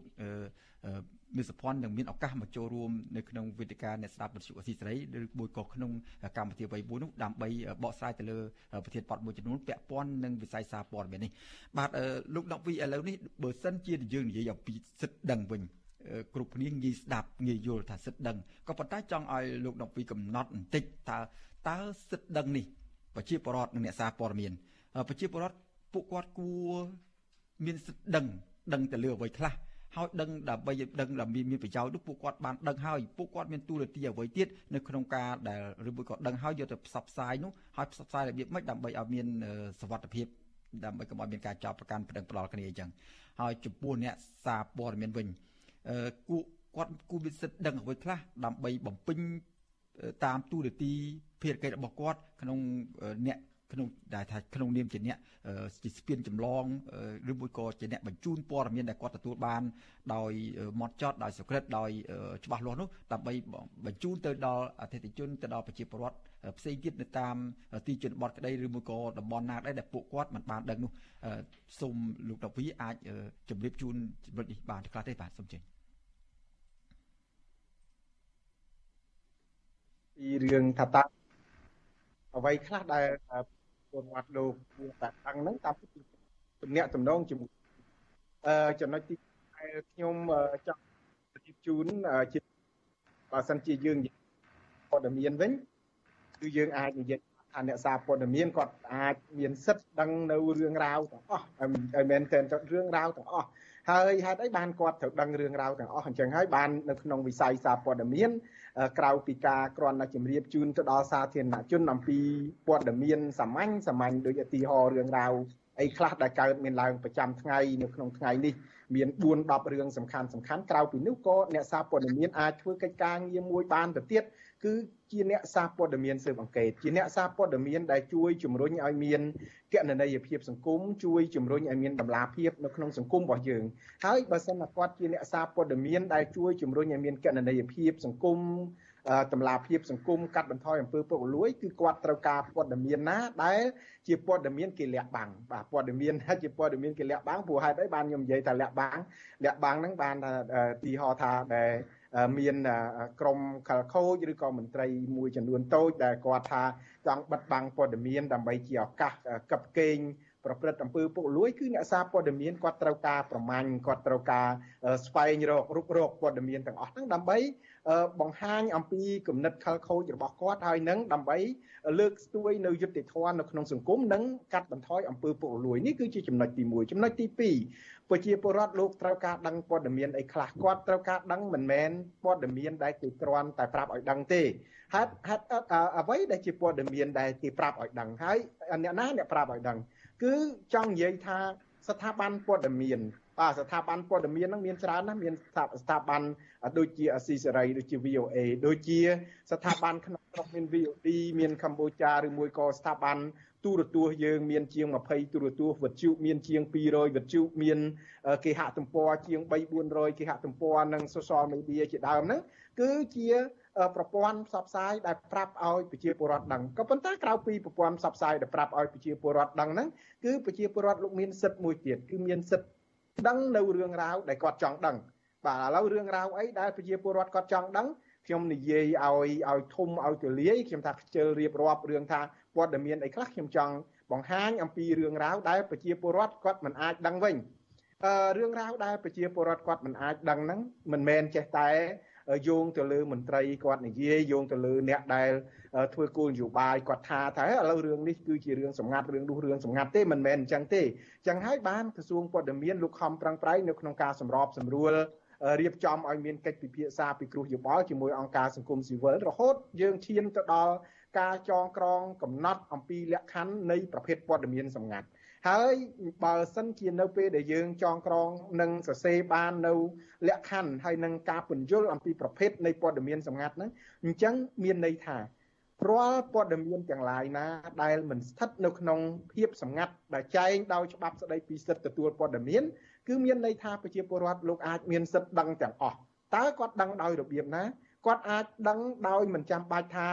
មានសុភ័ណ្ឌនឹងមានឱកាសមកចូលរួមនៅក្នុងវេទិកាអ្នកស្ដាប់វិទ្យុអស៊ីសេរីឬមួយក៏ក្នុងកម្មវិធីអ្វីមួយនោះដើម្បីបកស្រាយទៅលើប្រធានបទមួយចំនួនពាក់ព័ន្ធនឹងវិស័យសារព័ត៌មាននេះបាទលោកដកវីឥឡូវនេះបើសិនជាយើងនិយាយអំពីសិទ្ធិដឹងវិញគ្រប់គ្នាងាយស្ដាប់ងាយយល់ថាសិទ្ធិដឹងក៏ប៉ុន្តែចង់ឲ្យលោកដកវីកំណត់បន្តិចតើតើសិទ្ធិដឹងនេះប្រជាពលរដ្ឋនិងអ្នកសារព័ត៌មានប្រជាពលរដ្ឋពួកគាត់គួរ មានសិទ្ធិដឹងដឹងទៅលើអ្វីខ្លះហើយដឹងដើម្បីដឹងដើម្បីមានប្រយោជន៍នោះពួកគាត់បានដឹងហើយពួកគាត់មានទូរទស្សន៍អ្វីទៀតនៅក្នុងការដែលឬមួយក៏ដឹងហើយយកទៅផ្សព្វផ្សាយនោះហើយផ្សព្វផ្សាយរបៀបម៉េចដើម្បីឲ្យមានសវត្ថភាពដើម្បីកុំឲ្យមានការចោទប្រកាន់ប្រដឹងផ្ដាល់គ្នាអញ្ចឹងហើយចំពោះអ្នកសារព័ត៌មានវិញអឺគួគាត់គួរមានសិទ្ធិដឹងអ្វីខ្លះដើម្បីបំពេញតាមទូរទស្សន៍ភារកិច្ចរបស់គាត់ក្នុងអ្នក ក្នុងដែលថាក្នុងនាមជាអ្នកជាស្ពានចម្លងឬមួយក៏ជាអ្នកបញ្ជូនព័ត៌មានដែលគាត់ទទួលបានដោយម៉ត់ចត់ដោយសុក្រិតដោយច្បាស់លាស់នោះដើម្បីបញ្ជូនទៅដល់អតិថិជនទៅដល់ប្រជាពលរដ្ឋផ្សេងទៀតនៅតាមទីជនបទក្តីឬមួយក៏តំបន់ណាដែរដែលពួកគាត់មិនបានដឹងនោះសូមលោកតាវីអាចជម្រាបជូនចំណុចនេះបានខ្លះទេបាទសូមជឿពីរឿងថាតើអ្វីខ្លះដែល ពលរដ្ឋលោកគួរតែដឹងហ្នឹងតាមទំនាក់ទំនងជាមួយអឺចំណុចទីខ្ញុំចង់ជជូនជាបើសិនជាយើងព័ត៌មានវិញគឺយើងអាចនិយាយថាអ្នកសារព័ត៌មានគាត់អាចមានសិទ្ធិដឹងនៅរឿងរ៉ាវទាំងអស់ឲ្យមែនទែនទៅរឿងរ៉ាវទាំងអស់ ហើយហេតុអីបានគាត់ត្រូវដឹងរឿងរ៉ាវទាំងអស់អញ្ចឹងហើយបាននៅក្នុងវិស័យសារព័ត៌មានក្រៅពីការគ្រាន់តែជម្រាបជូនទៅដល់សាធារណជនអំពីព័ត៌មានសាមញ្ញសាមញ្ញដូចឧទាហរណ៍រឿងរ៉ាវអីខ្លះដែលកើតមានឡើងប្រចាំថ្ងៃនៅក្នុងថ្ងៃនេះមាន4 10រឿងសំខាន់សំខាន់ក្រៅពីនោះក៏អ្នកសារព័ត៌មានអាចធ្វើកិច្ចការងារមួយបានទៅទៀត គឺជាអ្នកសារព័ត៌មានស៊ើបអង្កេតជាអ្នកសារព័ត៌មានដែលជួយជំរុញឲ្យមានកណន័យភាពសង្គមជួយជំរុញឲ្យមានតម្លាភាពនៅក្នុងសង្គមរបស់យើងហើយបើសិនណាគាត់ជាអ្នកសារព័ត៌មានដែលជួយជំរុញឲ្យមានកណន័យភាពសង្គមតម្លាភាពសង្គមកាត់បន្ថយអំពើពុករលួយគឺគាត់ត្រូវការព័ត៌មានណាដែលជាព័ត៌មានគេលាក់បាំងបាទព័ត៌មានជាព័ត៌មានគេលាក់បាំងព្រោះហេតុអីបានខ្ញុំនិយាយថាលាក់បាំងលាក់បាំងហ្នឹងបានទីហោថាដែល មានក្រមខលខូចឬក៏មន្ត្រីមួយចំនួនតូចដែលគាត់ថាចង់បិទបាំងព័ត៌មានដើម្បីជាឱកាសកັບកេងប្រព្រឹត្តអំពើពុករលួយគឺអ្នកសារព័ត៌មានគាត់ត្រូវការប្រមាញ់គាត់ត្រូវការស្វែងរករុករកព័ត៌មានទាំងអស់ហ្នឹងដើម្បី បង្ហាញអំពីគំនិតខលខូចរបស់គាត់ហើយនឹងដើម្បីលើកស្ទួយនៅយុត្តិធម៌នៅក្នុងសង្គមនិងកាត់បន្ថយអំពើពុករលួយនេះគឺជាចំណុចទី1ចំណុចទី2ប្រជាពលរដ្ឋលោកត្រូវការដឹងព័ត៌មានអីខ្លះគាត់ត្រូវការដឹងមិនមែនព័ត៌មានដែលគេគ្រាន់តែប្រាប់ឲ្យដឹងទេហេតុហេតុអ្វីដែលជាព័ត៌មានដែលគេប្រាប់ឲ្យដឹងហើយអ្នកណាអ្នកប្រាប់ឲ្យដឹងគឺចង់និយាយថាស្ថាប័នព័ត៌មាន បាទស្ថាប័នព័ត៌មានហ្នឹងមានច្រើនណាស់មានស្ថាប័នដូចជាអស៊ីសេរីដូចជា VOA ដូចជា ស្ថាប័នក្នុងស្រុកមាន VOD មានកម្ពុជាឬមួយក៏ស្ថាប័នទូរទស្សន៍យើងមានជាង20ទូរទស្សន៍វិទ្យុមានជាង200វិទ្យុមានគេហទំព័រជាង3 400គេហទំព័រនិង social media ជាដើមហ្នឹងគឺជាប្រព័ន្ធផ្សព្វផ្សាយដែលប្រាប់ឲ្យប្រជាពលរដ្ឋដឹងក៏ប៉ុន្តែក្រៅពីប្រព័ន្ធផ្សព្វផ្សាយដែលប្រាប់ឲ្យប្រជាពលរដ្ឋដឹងហ្នឹងគឺប្រជាពលរដ្ឋលោកមានសិទ្ធិមួយទៀតគឺមានសិទ្ធិ ដឹងនៅរឿងរ៉ាវដែលគាត់ចង់ដឹងបាទឥឡូវរឿងរ៉ាវអីដែលប្រជាពលរដ្ឋគាត់ចង់ដឹងខ្ញុំនិយាយឲ្យឲ្យធំឲ្យទូលាយខ្ញុំថាខ្ជិលរៀបរាប់រឿងថាព័ត៌មានអីខ្លះខ្ញុំចង់បង្ហាញអំពីរឿងរ៉ាវដែលប្រជាពលរដ្ឋគាត់មិនអាចដឹងវិញអឺរឿងរ៉ាវដែលប្រជាពលរដ្ឋគាត់មិនអាចដឹងហ្នឹងមិនមែនចេះតែ យោងទៅលើមន្ត្រីគាត់និយាយយោងទៅលើអ្នកដែលធ្វើគោលនយោបាយគាត់ថាថាឥឡូវរឿងនេះគឺជារឿងសម្ងាត់រឿងនោះរឿងសម្ងាត់ទេមិនមែនអញ្ចឹងទេអញ្ចឹងហើយបានក្រសួងព័ត៌មានលោកខំប្រឹងប្រែងនៅក្នុងការសម្របសម្រួលរៀបចំឲ្យមានកិច្ចពិភាក្សាពិគ្រោះយោបល់ជាមួយអង្គការសង្គមស៊ីវិលរហូតយើងឈានទៅដល់ការចងក្រងកំណត់អំពីលក្ខខណ្ឌនៃប្រភេទព័ត៌មានសម្ងាត់ ហើយបើសិនជានៅពេលដែលយើងចងក្រងនិងសរសេរបាននៅលក្ខខណ្ឌហើយនឹងការពន្យល់អំពីប្រភេទនៃព័ត៌មានសម្ងាត់ហ្នឹងអញ្ចឹងមានន័យថារាល់ព័ត៌មានទាំងឡាយណាដែលមិនស្ថិតនៅក្នុងភាពសម្ងាត់ដែលចែងដោយច្បាប់ស្តីពីសិទ្ធិទទួលព័ត៌មានគឺមានន័យថាប្រជាពលរដ្ឋលោកអាចមានសិទ្ធិដឹងទាំងអស់តើគាត់ដឹងដោយរបៀបណាគាត់អាចដឹងដោយមិនចាំបាច់ថា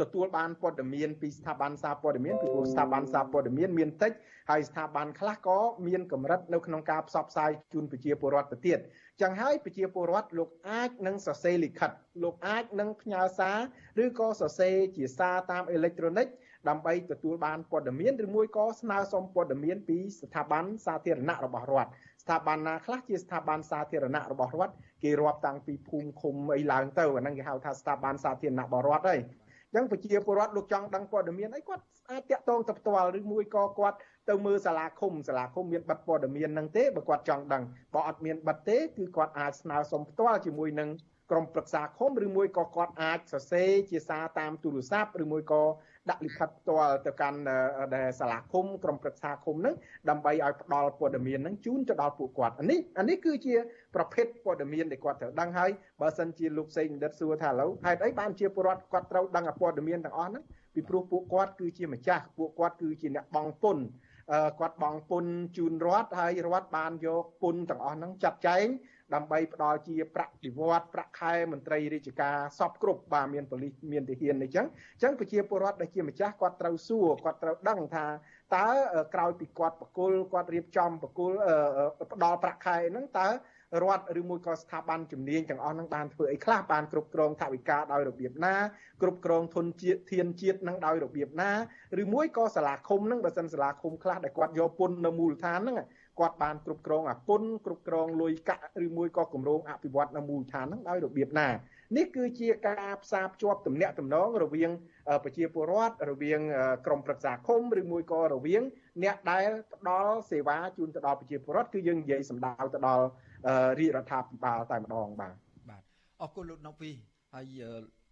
ទទួលបានព័ត៌មានពីស្ថាប័នសារព័ត៌មានពីព្រោះស្ថាប័នសារព័ត៌មានមានតិចហើយស្ថាប័នខ្លះក៏មានកម្រិតនៅក្នុងការផ្សព្វផ្សាយជូនប្រជាពលរដ្ឋទៅទៀតចឹងហើយប្រជាពលរដ្ឋលោកអាចនឹងសរសេរលិខិតលោកអាចនឹងផ្ញើសារឬក៏សរសេរជាសារតាមអេឡិចត្រូនិកដើម្បីទទួលបានព័ត៌មានឬមួយក៏ស្នើសុំព័ត៌មានពីស្ថាប័នសាធារណៈរបស់រដ្ឋស្ថាប័នណាខ្លះជាស្ថាប័នសាធារណៈរបស់រដ្ឋគេរាប់តាំងពីភូមិឃុំអីឡើងទៅអាហ្នឹងគេហៅថាស្ថាប័នសាធារណៈរបស់រដ្ឋហើយ ចឹងប្រជាពលរដ្ឋលោកចង់ដឹងព័ត៌មានអីគាត់អាចតាក់ទងទៅផ្ទាល់ឬមួយក៏គាត់ទៅមើលសាលាឃុំសាលាឃុំមានប័ណ្ណព័ត៌មានហ្នឹងទេបើគាត់ចង់ដឹងបើអត់មានប័ណ្ណទេគឺគាត់អាចស្នើសុំផ្ទាល់ជាមួយនឹងក្រុមប្រឹក្សាឃុំឬមួយក៏គាត់អាចសរសេរជាសារតាមទូរស័ព្ទឬមួយក៏ ដាក់លិខិតផ្ទាល់ទៅកាន់ដែលសាលាឃុំក្រុមប្រឹក្សាឃុំហ្នឹងដើម្បីឲ្យផ្ដល់ព័ត៌មានហ្នឹងជូនទៅដល់ពួកគាត់អានេះអានេះគឺជាប្រភេទព័ត៌មានដែលគាត់ត្រូវដឹងហើយបើសិនជាលោកសេងបណ្ឌិតសួរថាឥឡូវហេតុអីបានជាពលរដ្ឋគាត់ត្រូវដឹងព័ត៌មានទាំងអស់ហ្នឹងពីព្រោះពួកគាត់គឺជាម្ចាស់ពួកគាត់គឺជាអ្នកបង់ពន្ធគាត់បង់ពន្ធជូនរដ្ឋហើយរដ្ឋបានយកពន្ធទាំងអស់ហ្នឹងចាត់ចែង ដើម្បីផ្ដល់ជាប្រាក់ពិវត្តប្រាក់ខែមន្ត្រីរាជការសពគ្រប់បាទមានប៉ូលីសមានទាហានអីចឹងអញ្ចឹងប្រជាពលរដ្ឋដែលជាម្ចាស់គាត់ត្រូវសួរគាត់ត្រូវដឹងថាតើក្រោយពីគាត់បកគលគាត់រៀបចំបកគលផ្ដល់ប្រាក់ខែហ្នឹងតើរដ្ឋឬមួយក៏ស្ថាប័នជំនាញទាំងអស់ហ្នឹងបានធ្វើអីខ្លះបានគ្រប់គ្រងថវិកាដោយរបៀបណាគ្រប់គ្រងធនជាតិធានជាតិហ្នឹងដោយរបៀបណាឬមួយក៏សាលាឃុំហ្នឹងបើសិនសាលាឃុំខ្លះដែលគាត់យកពន្ធនៅមូលដ្ឋានហ្នឹង គាត់បានគ្រប់គ្រងអាគុណគ្រប់គ្រងលុយកាក់ឬមួយក៏គម្រោងអភិវឌ្ឍនៅមូលដ្ឋានហ្នឹងដោយរបៀបណានេះគឺជាការផ្សារភ្ជាប់ទំនាក់ទំនងរវាងប្រជាពលរដ្ឋរវាងក្រមប្រឹក្សាឃុំឬមួយក៏រវាង អ្នកដែលផ្ដល់សេវាជូនទៅដល់ប្រជាពលរដ្ឋគឺយើងនិយាយសម្ដៅទៅដល់រាជរដ្ឋាភិបាលតែម្ដងបាទបាទអរគុណលោកណូវីហើយ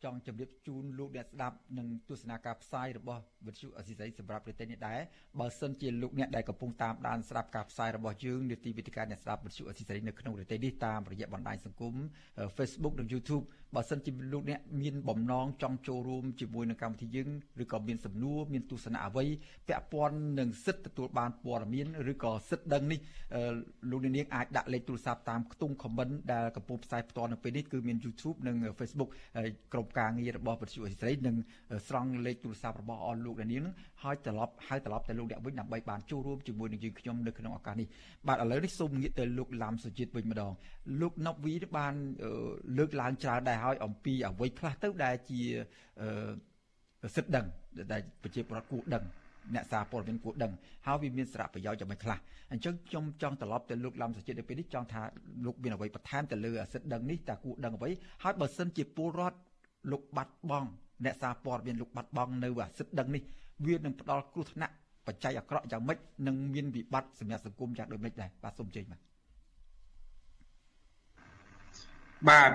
ចង់ជម្រាបជូនលោកអ្នកស្ដាប់និងទស្សនាការផ្សាយរបស់វិទ្យុអស៊ីសេរីសម្រាប់ប្រទេសនេះដែរបើសិនជាលោកអ្នកដែលកំពុងតាមដានស្ដាប់ការផ្សាយរបស់យើងនាទីវិទ្យាអ្នកស្ដាប់វិទ្យុអស៊ីសេរីនៅក្នុងប្រទេសនេះតាមរយៈបណ្ដាញសង្គម Facebook និង YouTube បើសិនជាលោកអ្នកមានបំណងចង់ចូលរួមជាមួយនឹងកម្មវិធីយើងឬក៏មានសំណួរមានទស្សនៈអ្វីពាក់ព័ន្ធនឹងសិទ្ធិទទួលបានព័ត៌មានឬក៏សិទ្ធិដឹងនេះលោកនាងអាចដាក់លេខទូរស័ព្ទតាមខ្ទង់ comment ដែលកំពុងផ្សាយផ្ទាល់នៅពេលនេះគឺមាន YouTube និង Facebook ក្រុមការងាររបស់វិទ្យុអេស្រីនឹងស្រង់លេខទូរស័ព្ទរបស់អស់លោកនាងនឹងហើយត្រឡប់ហៅត្រឡប់ទៅលោកអ្នកវិញដើម្បីបានចូលរួមជាមួយនឹងយើងខ្ញុំនៅក្នុងឱកាសនេះបាទឥឡូវនេះសូមងាកទៅលោកឡាំសុជាតិវិញម្ដងលោកណប់វីបានលើកឡើងច្រើនដែរហើយអំពីអ្វីខ្លះទៅដែលជាសិទ្ធិដឹងដែលប្រជាពលរដ្ឋគួរដឹងអ្នកសារព័ត៌មានគួរដឹងហើយវាមានសារៈប្រយោជន៍យ៉ាងម៉េចខ្លះអញ្ចឹងខ្ញុំចង់ត្រឡប់ទៅលោកឡំសុជាតិនៅពេលនេះចង់ថាលោកមានអ្វីបន្ថែមទៅលើសិទ្ធិដឹងនេះតើគួរដឹងអ្វីហើយបើសិនជាពលរដ្ឋ លោកបាត់បង់អ្នកសារព័ត៌មានលោកបាត់បង់នៅអាសិទ្ធិដឹងនេះវានឹងផ្ដល់គ្រោះថ្នាក់បច្ច័យអាក្រក់យ៉ាងម៉េចនិងមានវិបត្តិសម្រាប់សង្គមយ៉ាងដូចម្តេចដែរបាទសូមជើញបាទបាទ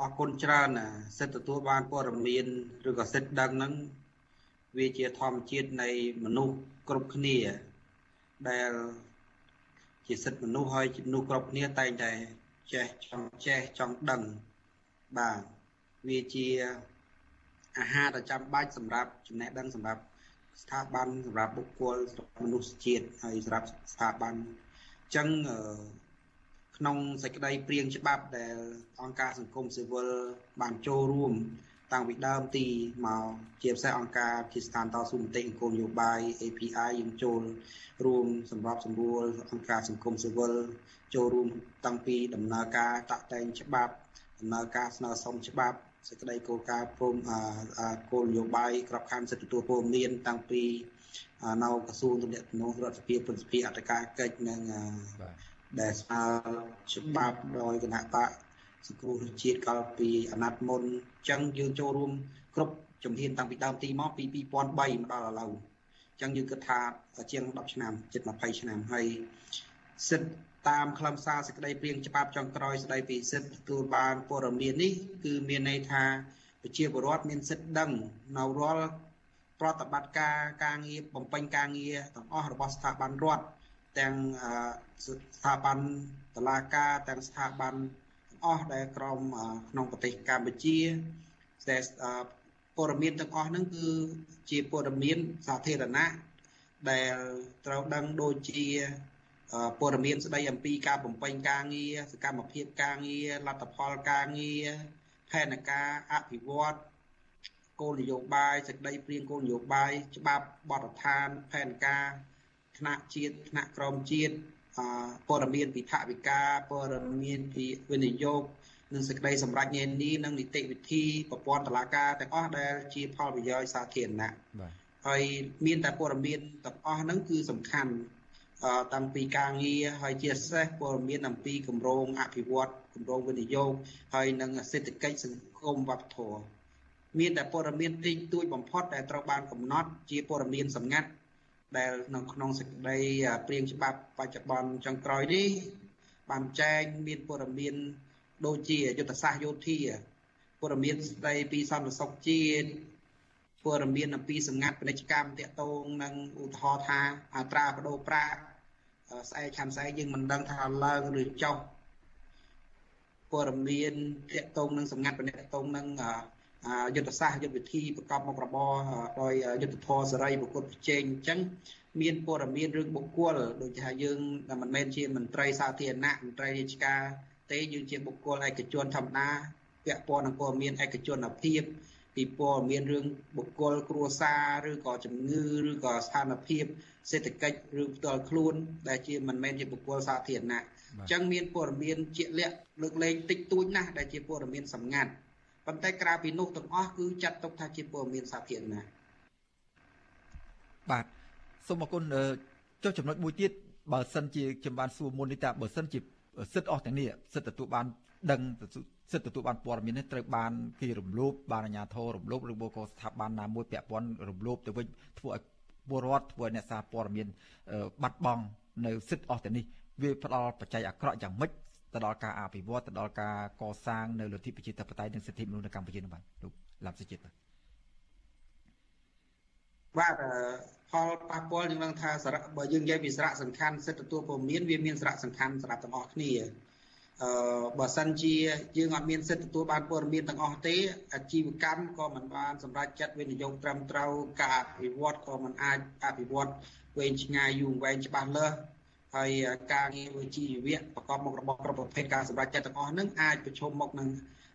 អរគុណច្រើនសិទ្ធិទទួលបានព័ត៌មានឬក៏សិទ្ធិដឹងហ្នឹងវាជាធម្មជាតិនៃមនុស្សគ្រប់គ្នា ដែលជាសិទ្ធិមនុស្សហើយមនុស្សគ្រប់គ្នាតែងតែចេះចង់ចេះចង់ដឹងបាទ វាជាអាហារដ៏ចាំបាច់សម្រាប់ចំណេះដឹងសម្រាប់ស្ថាប័នសម្រាប់បុគ្គលសម្រាប់មនុស្សជាតិហើយសម្រាប់ស្ថាប័នអញ្ចឹងក្នុងសេចក្តីព្រៀងច្បាប់ដែលអង្គការសង្គមស៊ីវិលបានចូលរួមតាំងពីដើមទីមកជាពិសេសអង្គការជាស្ថានតស៊ូមតិអង្គនយោបាយ API យើងចូលរួមសម្រាប់សម្រួលអង្គការសង្គមស៊ីវិលចូលរួមតាំងពីដំណើរការតាក់តែងច្បាប់ដំណើរការស្នើសុំច្បាប់ សេចក្តីគោលការណ៍ព្រមគោលនយោបាយក្របខ័ណ្ឌសិទ្ធិទទួលព័ត៌មានតាំងពីនៅក្រសួងទំនាក់ទំនងរដ្ឋសភាព្រឹទ្ធសភាអន្តរការកិច្ចនិងដែលស្នើច្បាប់ដោយគណៈបកសង្គ្រោះជាតិកាលពីអាណត្តិមុនអញ្ចឹងយើងចូលរួមគ្រប់ជំហានតាំងពីដើមទីមកពី2003មកដល់ឥឡូវអញ្ចឹងយើងគិតថាជាង10ឆ្នាំជិត20ឆ្នាំហើយសិទ្ធិ តាមខ្លឹមសារសេចក្តីព្រាងច្បាប់ចុងក្រោយស្តីពីសិទ្ធិទទួលបានព័ត៌មាននេះគឺមានន័យថាប្រជាពលរដ្ឋមានសិទ្ធិដឹងនៅរាល់ប្រតិបត្តិការការងារបំពេញការងារទាំងអស់របស់ស្ថាប័នរដ្ឋទាំងស្ថាប័នតឡាការទាំងស្ថាប័នទាំងអស់ដែលក្រមក្នុងប្រទេសកម្ពុជាតែព័ត៌មានទាំងអស់ហ្នឹងគឺជាព័ត៌មានសាធារណៈដែលត្រូវដឹងដូចជា ព័ត៌មានស្ដីអំពីការបំពេញការងារសកម្មភាពការងារលទ្ធផលការងារផែនការអភិវឌ្ឍគោលនយោបាយសេចក្តីព្រៀងគោលនយោបាយច្បាប់បទដ្ឋានផែនការថ្នាក់ជាតិថ្នាក់ក្រមជាតិព័ត៌មានពីថវិកាព័ត៌មានពីវិនិយោគនិងសេចក្តីសម្រេចនានានិងនីតិវិធីប្រព័ន្ធតុលាការទាំងអស់ដែលជាផលប្រយោជន៍សាធារណៈហើយមានតែព័ត៌មានទាំងអស់ហ្នឹងគឺសំខាន់ តាំងពីការងារហើយជាពិសេសព័ត៌មានអំពីគម្រោងអភិវឌ្ឍគម្រោងវិនិយោគហើយនិងសេដ្ឋកិច្ចសង្គមវប្បធម៌មានតែព័ត៌មានតិចតួចបំផុតដែលត្រូវបានកំណត់ជាព័ត៌មានសម្ងាត់ដែលនៅក្នុងសេចក្តីព្រៀងច្បាប់បច្ចុប្បន្នចុងក្រោយនេះបានចែងមានព័ត៌មានដូចជាយុទ្ធសាស្ត្រយោធាព័ត៌មានស្ដីពីសន្តិសុខជាតិព័ត៌មានអំពីសម្ងាត់ពាណិជ្ជកម្មតាក់ទងនឹងឧទាហរណ៍ថាអត្រាប្តូរប្រាក់ ស្អែកឆាន់ស្អែកយើងមិនដឹងថាឡើងឬចុះព័ត៌មានតាក់ទងនឹងសម្ងាត់ពាណិជ្ជកម្មនឹងយុទ្ធសាស្ត្រយុទ្ធវិធីប្រកបមុខរបរដោយយុទ្ធធរសេរីប្រកួតប្រជែងអញ្ចឹងមានព័ត៌មានរឿងបុគ្គលដូចថាយើងមិនមែនជាមន្ត្រីសាធារណៈមន្ត្រីរាជការទេយើងជាបុគ្គលឯកជនធម្មតាពាក់ព័ន្ធនឹងព័ត៌មានឯកជនភាព ពីព័ត៌មានរឿងបុគ្គលគ្រួសារឬក៏ជំងឺឬក៏ស្ថានភាពសេដ្ឋកិច្ចឬផ្ទាល់ខ្លួនដែលជាមិនមែនជាបុគ្គលសាធារណៈអញ្ចឹងមានព័ត៌មានជាក់លាក់លើកលែងតិចតួចណាស់ដែលជាព័ត៌មានសម្ងាត់ប៉ុន្តែក្រៅពីនោះទាំងអស់គឺចាត់ទុកថាជាព័ត៌មានសាធារណៈបាទសូមអរគុណចុះចំណុចមួយទៀតបើសិនជាខ្ញុំបានសួរមុននេះតើបើសិនជាសិទ្ធអស់ទាំងនេះសិទ្ធទទួលបានដឹង សិទ្ធទទួលបានព័ត៌មាននេះត្រូវបានគេរំលោភបានអាជ្ញាធររំលោភឬក៏ស្ថាប័នណាមួយពាក់ព័ន្ធរំលោភទៅវិញធ្វើឲ្យពលរដ្ឋធ្វើឲ្យអ្នកសារព័ត៌មានបាត់បង់នៅសិទ្ធអស់ទាំងនេះវាផ្ដល់បច្ច័យអាក្រក់យ៉ាងម៉េចទៅដល់ការអភិវឌ្ឍទៅដល់ការកសាងនៅលទ្ធិប្រជាធិបតេយ្យនិងសិទ្ធិមនុស្សនៅកម្ពុជានោះបាទលោកឡាប់សុជាតិបាទបាទផលប៉ះពាល់យើងនឹងថាសារៈបើយើងនិយាយពីសារៈសំខាន់សិទ្ធិទទួលព័ត៌មានវាមានសារៈសំខាន់សម្រាប់ទាំងអស់គ្នា អឺបើសិនជាយើងអត់មានសិទ្ធិទទួលបានព័ត៌មានទាំងអស់ទេអាជីវកម្មក៏មិនបានសម្រេចចិត្តវិនិយោគត្រឹមត្រូវការអភិវឌ្ឍក៏មិនអាចអភិវឌ្ឍវែងឆ្ងាយយូរវែងច្បាស់លាស់ហើយការងារវិជ្ជាជីវៈប្រកបមុខរបរគ្រប់ប្រភេទការសម្រេចចិត្តទាំងអស់ហ្នឹងអាចប្រឈមមុខនឹង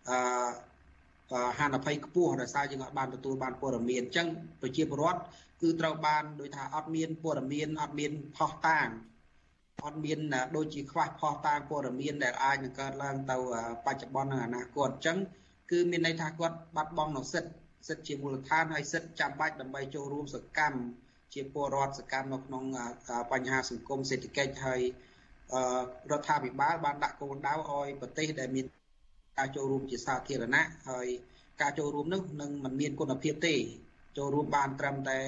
អឺហានិភ័យខ្ពស់ដោយសារយើងអត់បានទទួលបានព័ត៌មានអញ្ចឹងប្រជាពលរដ្ឋគឺត្រូវបានដោយថាអត់មានព័ត៌មានអត់មានផុសតាង អត់មានដូចជាខ្វះផុសតាងព័ត៌មានដែលអាចនឹងកើតឡើងទៅបច្ចុប្បន្ននិងអនាគតអញ្ចឹងគឺមានន័យថាគាត់បាត់បង់នូវសិទ្ធិសិទ្ធិជាមូលដ្ឋានហើយសិទ្ធិចាំបាច់ដើម្បីចូលរួមសកម្មជាពលរដ្ឋសកម្មនៅក្នុងបញ្ហាសង្គមសេដ្ឋកិច្ចហើយរដ្ឋាភិបាលបានដាក់គោលដៅឲ្យប្រទេសដែលមានការចូលរួមជាសាធារណៈហើយការចូលរួមនោះនឹងមិនមានគុណភាពទេចូលរួមបានត្រឹមតែ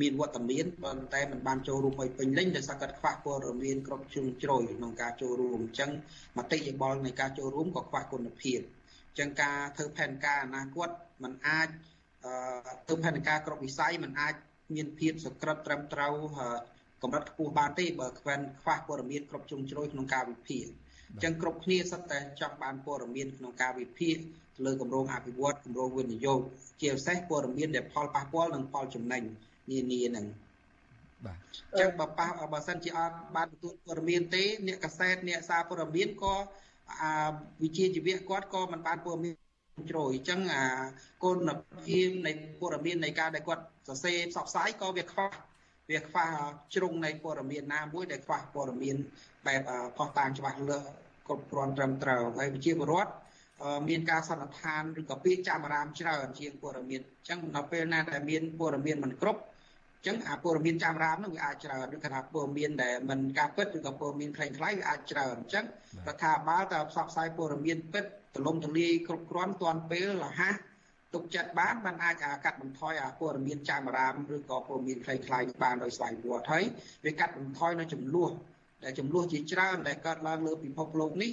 មានវត្តមានប៉ុន្តែมันបានចូលរួមឲ្យពេញលេញដោយសារគាត់ខ្វះព័ត៌មានគ្រប់ជ្រុងជ្រោយក្នុងការចូលរួមអញ្ចឹងមតិយោបល់នៃការចូលរួមក៏ខ្វះគុណភាពអញ្ចឹងការធ្វើផែនការអនាគតมันអាចធ្វើផែនការគ្រប់វិស័យมันអាចមានភាពសក្រិតត្រឹមត្រូវកម្រិតខ្ពស់បានទេបើខ្វែនខ្វះព័ត៌មានគ្រប់ជ្រុងជ្រោយក្នុងការវិភាគអញ្ចឹងគ្រប់គ្នាសិតតែចង់បានព័ត៌មានក្នុងការវិភាគលើគម្រោងអភិវឌ្ឍគម្រោងវិនិយោគជាពិសេសព័ត៌មានដែលផលប៉ះពាល់និងផលចំណេញ នានាហ្នឹងបាទអញ្ចឹងបើប៉ះបើសិនជាអត់បានទទួលព័ត៌មានទេ អ្នកកសែតអ្នកសារព័ត៌មានក៏អាវិជាជីវៈគាត់ក៏មិនបានព័ត៌មានជ្រោយអញ្ចឹងអាគុណភាពនៃព័ត៌មាននៃការដែលគាត់សរសេរផ្សព្វផ្សាយក៏វាខ្វះវាខ្វះជ្រុងនៃព័ត៌មានណាមួយដែលខ្វះព័ត៌មានបែបផុសតាងច្បាស់លាស់គ្រប់គ្រាន់ត្រឹមត្រូវហើយវិជាពលរដ្ឋមានការសន្និដ្ឋានឬក៏ពាក្យចាំអារាមច្រើនជាងព័ត៌មានអញ្ចឹងដល់ពេលណាដែលមានព័ត៌មានមិនគ្រប់អញ្ចឹងអាព័ត៌មានតាមរាមនឹងវាអាចច្រើនឬថាព័ត៌មានដែលមិនការពិតឬក៏ព័ត៌មានខ្លាំងខ្លាយវាអាចច្រើនអញ្ចឹងរដ្ឋាភិបាលតើផ្សព្វផ្សាយព័ត៌មានពិតទលំទលាយគ្រប់គ្រាន់ទាន់ពេលរហ័សទុកចិត្តបានมันអាចកាត់បន្ថយអាព័ត៌មានចាំរាមឬក៏ព័ត៌មានខ្លាំងខ្លាយបានដោយស្វ័យវត្តហើយវាកាត់បន្ថយនៅចំនួនដែលចំនួនជាច្រើនដែលកើតឡើងលើពិភពលោកនេះ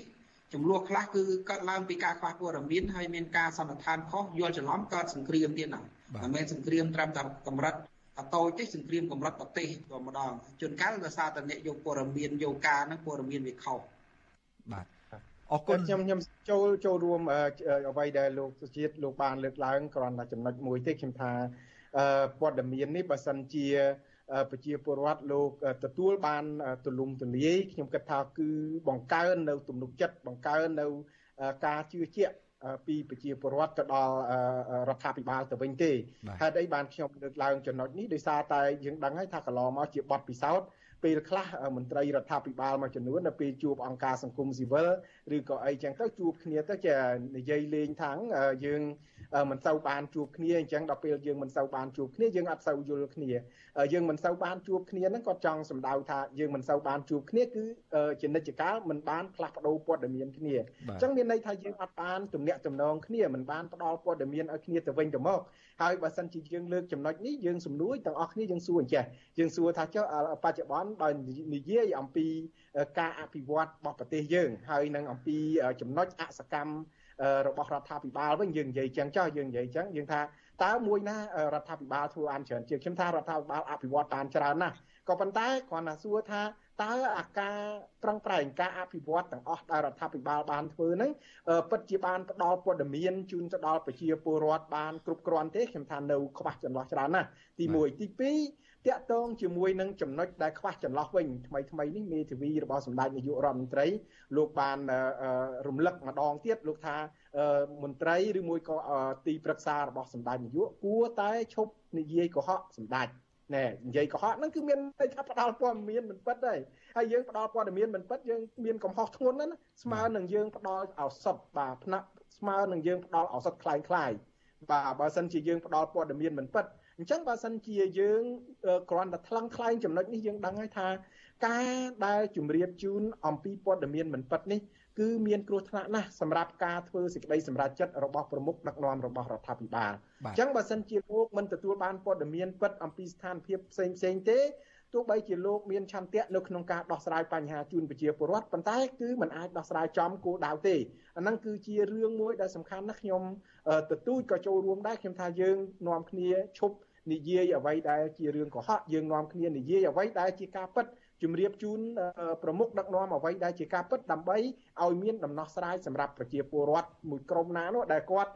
ចំនួនខ្លះគឺកើតឡើងពីការខ្វះព័ត៌មានហើយមានការសន្និដ្ឋានខុសយល់ច្រឡំកើតសង្គ្រាមទៀតណាមិនមែនសង្គ្រាមត្រឹមតែកម្រិត តូចទេសង្គ្រាមកម្រិតប្រទេសក៏ម្ដងជួនកាលដោយសារតែអ្នកយកព័ត៌មានយកការហ្នឹងព័ត៌មានវាខុសបាទអរគុណខ្ញុំខ្ញុំចូលចូលរួមអ្វីដែលលោកសុជាតិលោកបានលើកឡើងគ្រាន់តែចំណុចមួយទេខ្ញុំថាព័ត៌មាននេះបើសិនជាប្រជាពលរដ្ឋលោកទទួលបានទូលំទូលាយខ្ញុំគិតថាគឺបង្កើននៅទំនុកចិត្តបង្កើននៅការជឿជាក់ ពីប្រជាពលរដ្ឋទៅដល់រដ្ឋាភិបាលទៅវិញទេហេតុអីបានខ្ញុំលើកឡើងចំណុចនេះដោយសារតែយើងដឹងហើយថាកន្លងមកជាបទពិសោធន៍ ពេលខ្លះមន្ត្រីរដ្ឋាភិបាលមួយចំនួននៅពេលជួបអង្គការសង្គមស៊ីវិលឬក៏អីចឹងទៅជួបគ្នាទៅជានិយាយលេងថាងយើងមិនសូវបានជួបគ្នាអញ្ចឹងដល់ពេលយើងមិនសូវបានជួបគ្នាយើងអត់សូវយល់គ្នាយើងមិនសូវបានជួបគ្នាហ្នឹងគាត់ចង់សម្ដៅថាយើងមិនសូវបានជួបគ្នាគឺជានិច្ចកាលមិនបានផ្លាស់ប្ដូរព័ត៌មានគ្នាអញ្ចឹងមានន័យថាយើងអត់បានទំនាក់ទំនងគ្នាមិនបានផ្ដល់ព័ត៌មានឲ្យគ្នាទៅវិញទៅមកហើយបើសិនជាយើងលើកចំណុចនេះយើងសំនួរទាំងអស់គ្នាយើងសួរអញ្ចេះយើងសួរថាចុះបច្ចុប្បន្នដោយនិយាយអំពីការអភិវឌ្ឍរបស់ប្រទេសយើង ហើយនឹងអំពីចំណុចអសកម្មរបស់រដ្ឋាភិបាលវិញយើងនិយាយចឹងចោះយើងនិយាយចឹងយើងថាតើមួយណារដ្ឋាភិបាលធ្វើបានច្រើនជាងខ្ញុំថារដ្ឋាភិបាលអភិវឌ្ឍបានច្រើនណាស់ក៏ប៉ុន្តែគ្រាន់តែសួរថា តើអាការប្រឹងប្រែងការអភិវឌ្ឍទាំងអស់ដែលរដ្ឋាភិបាលបានធ្វើហ្នឹងពិតជាបានផ្ដល់ព័ត៌មានជូនទៅដល់ប្រជាពលរដ្ឋបានគ្រប់គ្រាន់ទេខ្ញុំថានៅខ្វះចន្លោះច្រើនណាស់ទី1ទី2តាក់ទងជាមួយនឹងចំណុចដែលខ្វះចន្លោះវិញថ្មីថ្មីនេះមេធាវីរបស់សម្ដេចនាយករដ្ឋមន្ត្រីលោកបានរំលឹកម្ដងទៀតលោកថាមន្ត្រីឬមួយក៏ទីប្រឹក្សារបស់សម្ដេចនាយកគួរតែឈប់និយាយកុហកសម្ដេច ណែនិយាយកុហកហ្នឹងគឺមានន័យថាផ្ដាល់ព័ត៌មានមិនពិតទេហើយយើងផ្ដាល់ព័ត៌មានមិនពិតយើងមានកំហុសធ្ងន់ណាស់ស្មើនឹងយើងផ្ដាល់ឱសថបាទផ្នែកស្មើនឹងយើងផ្ដាល់ឱសថคล้ายคล้ายបាទបើសិនជាយើងផ្ដាល់ព័ត៌មានមិនពិតអញ្ចឹងបើសិនជាយើងគ្រាន់តែថ្លឹងថ្លែងចំណុចនេះយើងដឹងហើយថា ការដែលជំរាបជូនអំពីព័ត៌មានមិនពិតនេះ គឺមានគ្រោះថ្នាក់ណាស់សម្រាប់ការធ្វើសេចក្តីសម្រេចចិត្តរបស់ប្រមុខដឹកនាំរបស់រដ្ឋាភិបាលអញ្ចឹងបើសិនជាលោកមិនទទួលបានព័ត៌មានពិតអំពីស្ថានភាពផ្សេងផ្សេងទេទោះបីជាលោកមានឆន្ទៈនៅក្នុងការដោះស្រាយបញ្ហាជូនប្រជាពលរដ្ឋប៉ុន្តែគឺมันអាចដោះស្រាយចំគោលដៅទេអាហ្នឹងគឺជារឿងមួយដែលសំខាន់ណាស់ខ្ញុំទទូចក៏ចូលរួមដែរខ្ញុំថាយើងនាំគ្នាឈប់និយាយអ្វីដែលជារឿងកុហកយើងនាំគ្នានិយាយអ្វីដែលជាការពិត ជំរាបជូនប្រមុខដឹកនាំអ្វីដែលជាការពិតដើម្បីឲ្យមានដំណោះស្រាយសម្រាប់ប្រជាពលរដ្ឋមួយក្រុមណានោះដែលគាត់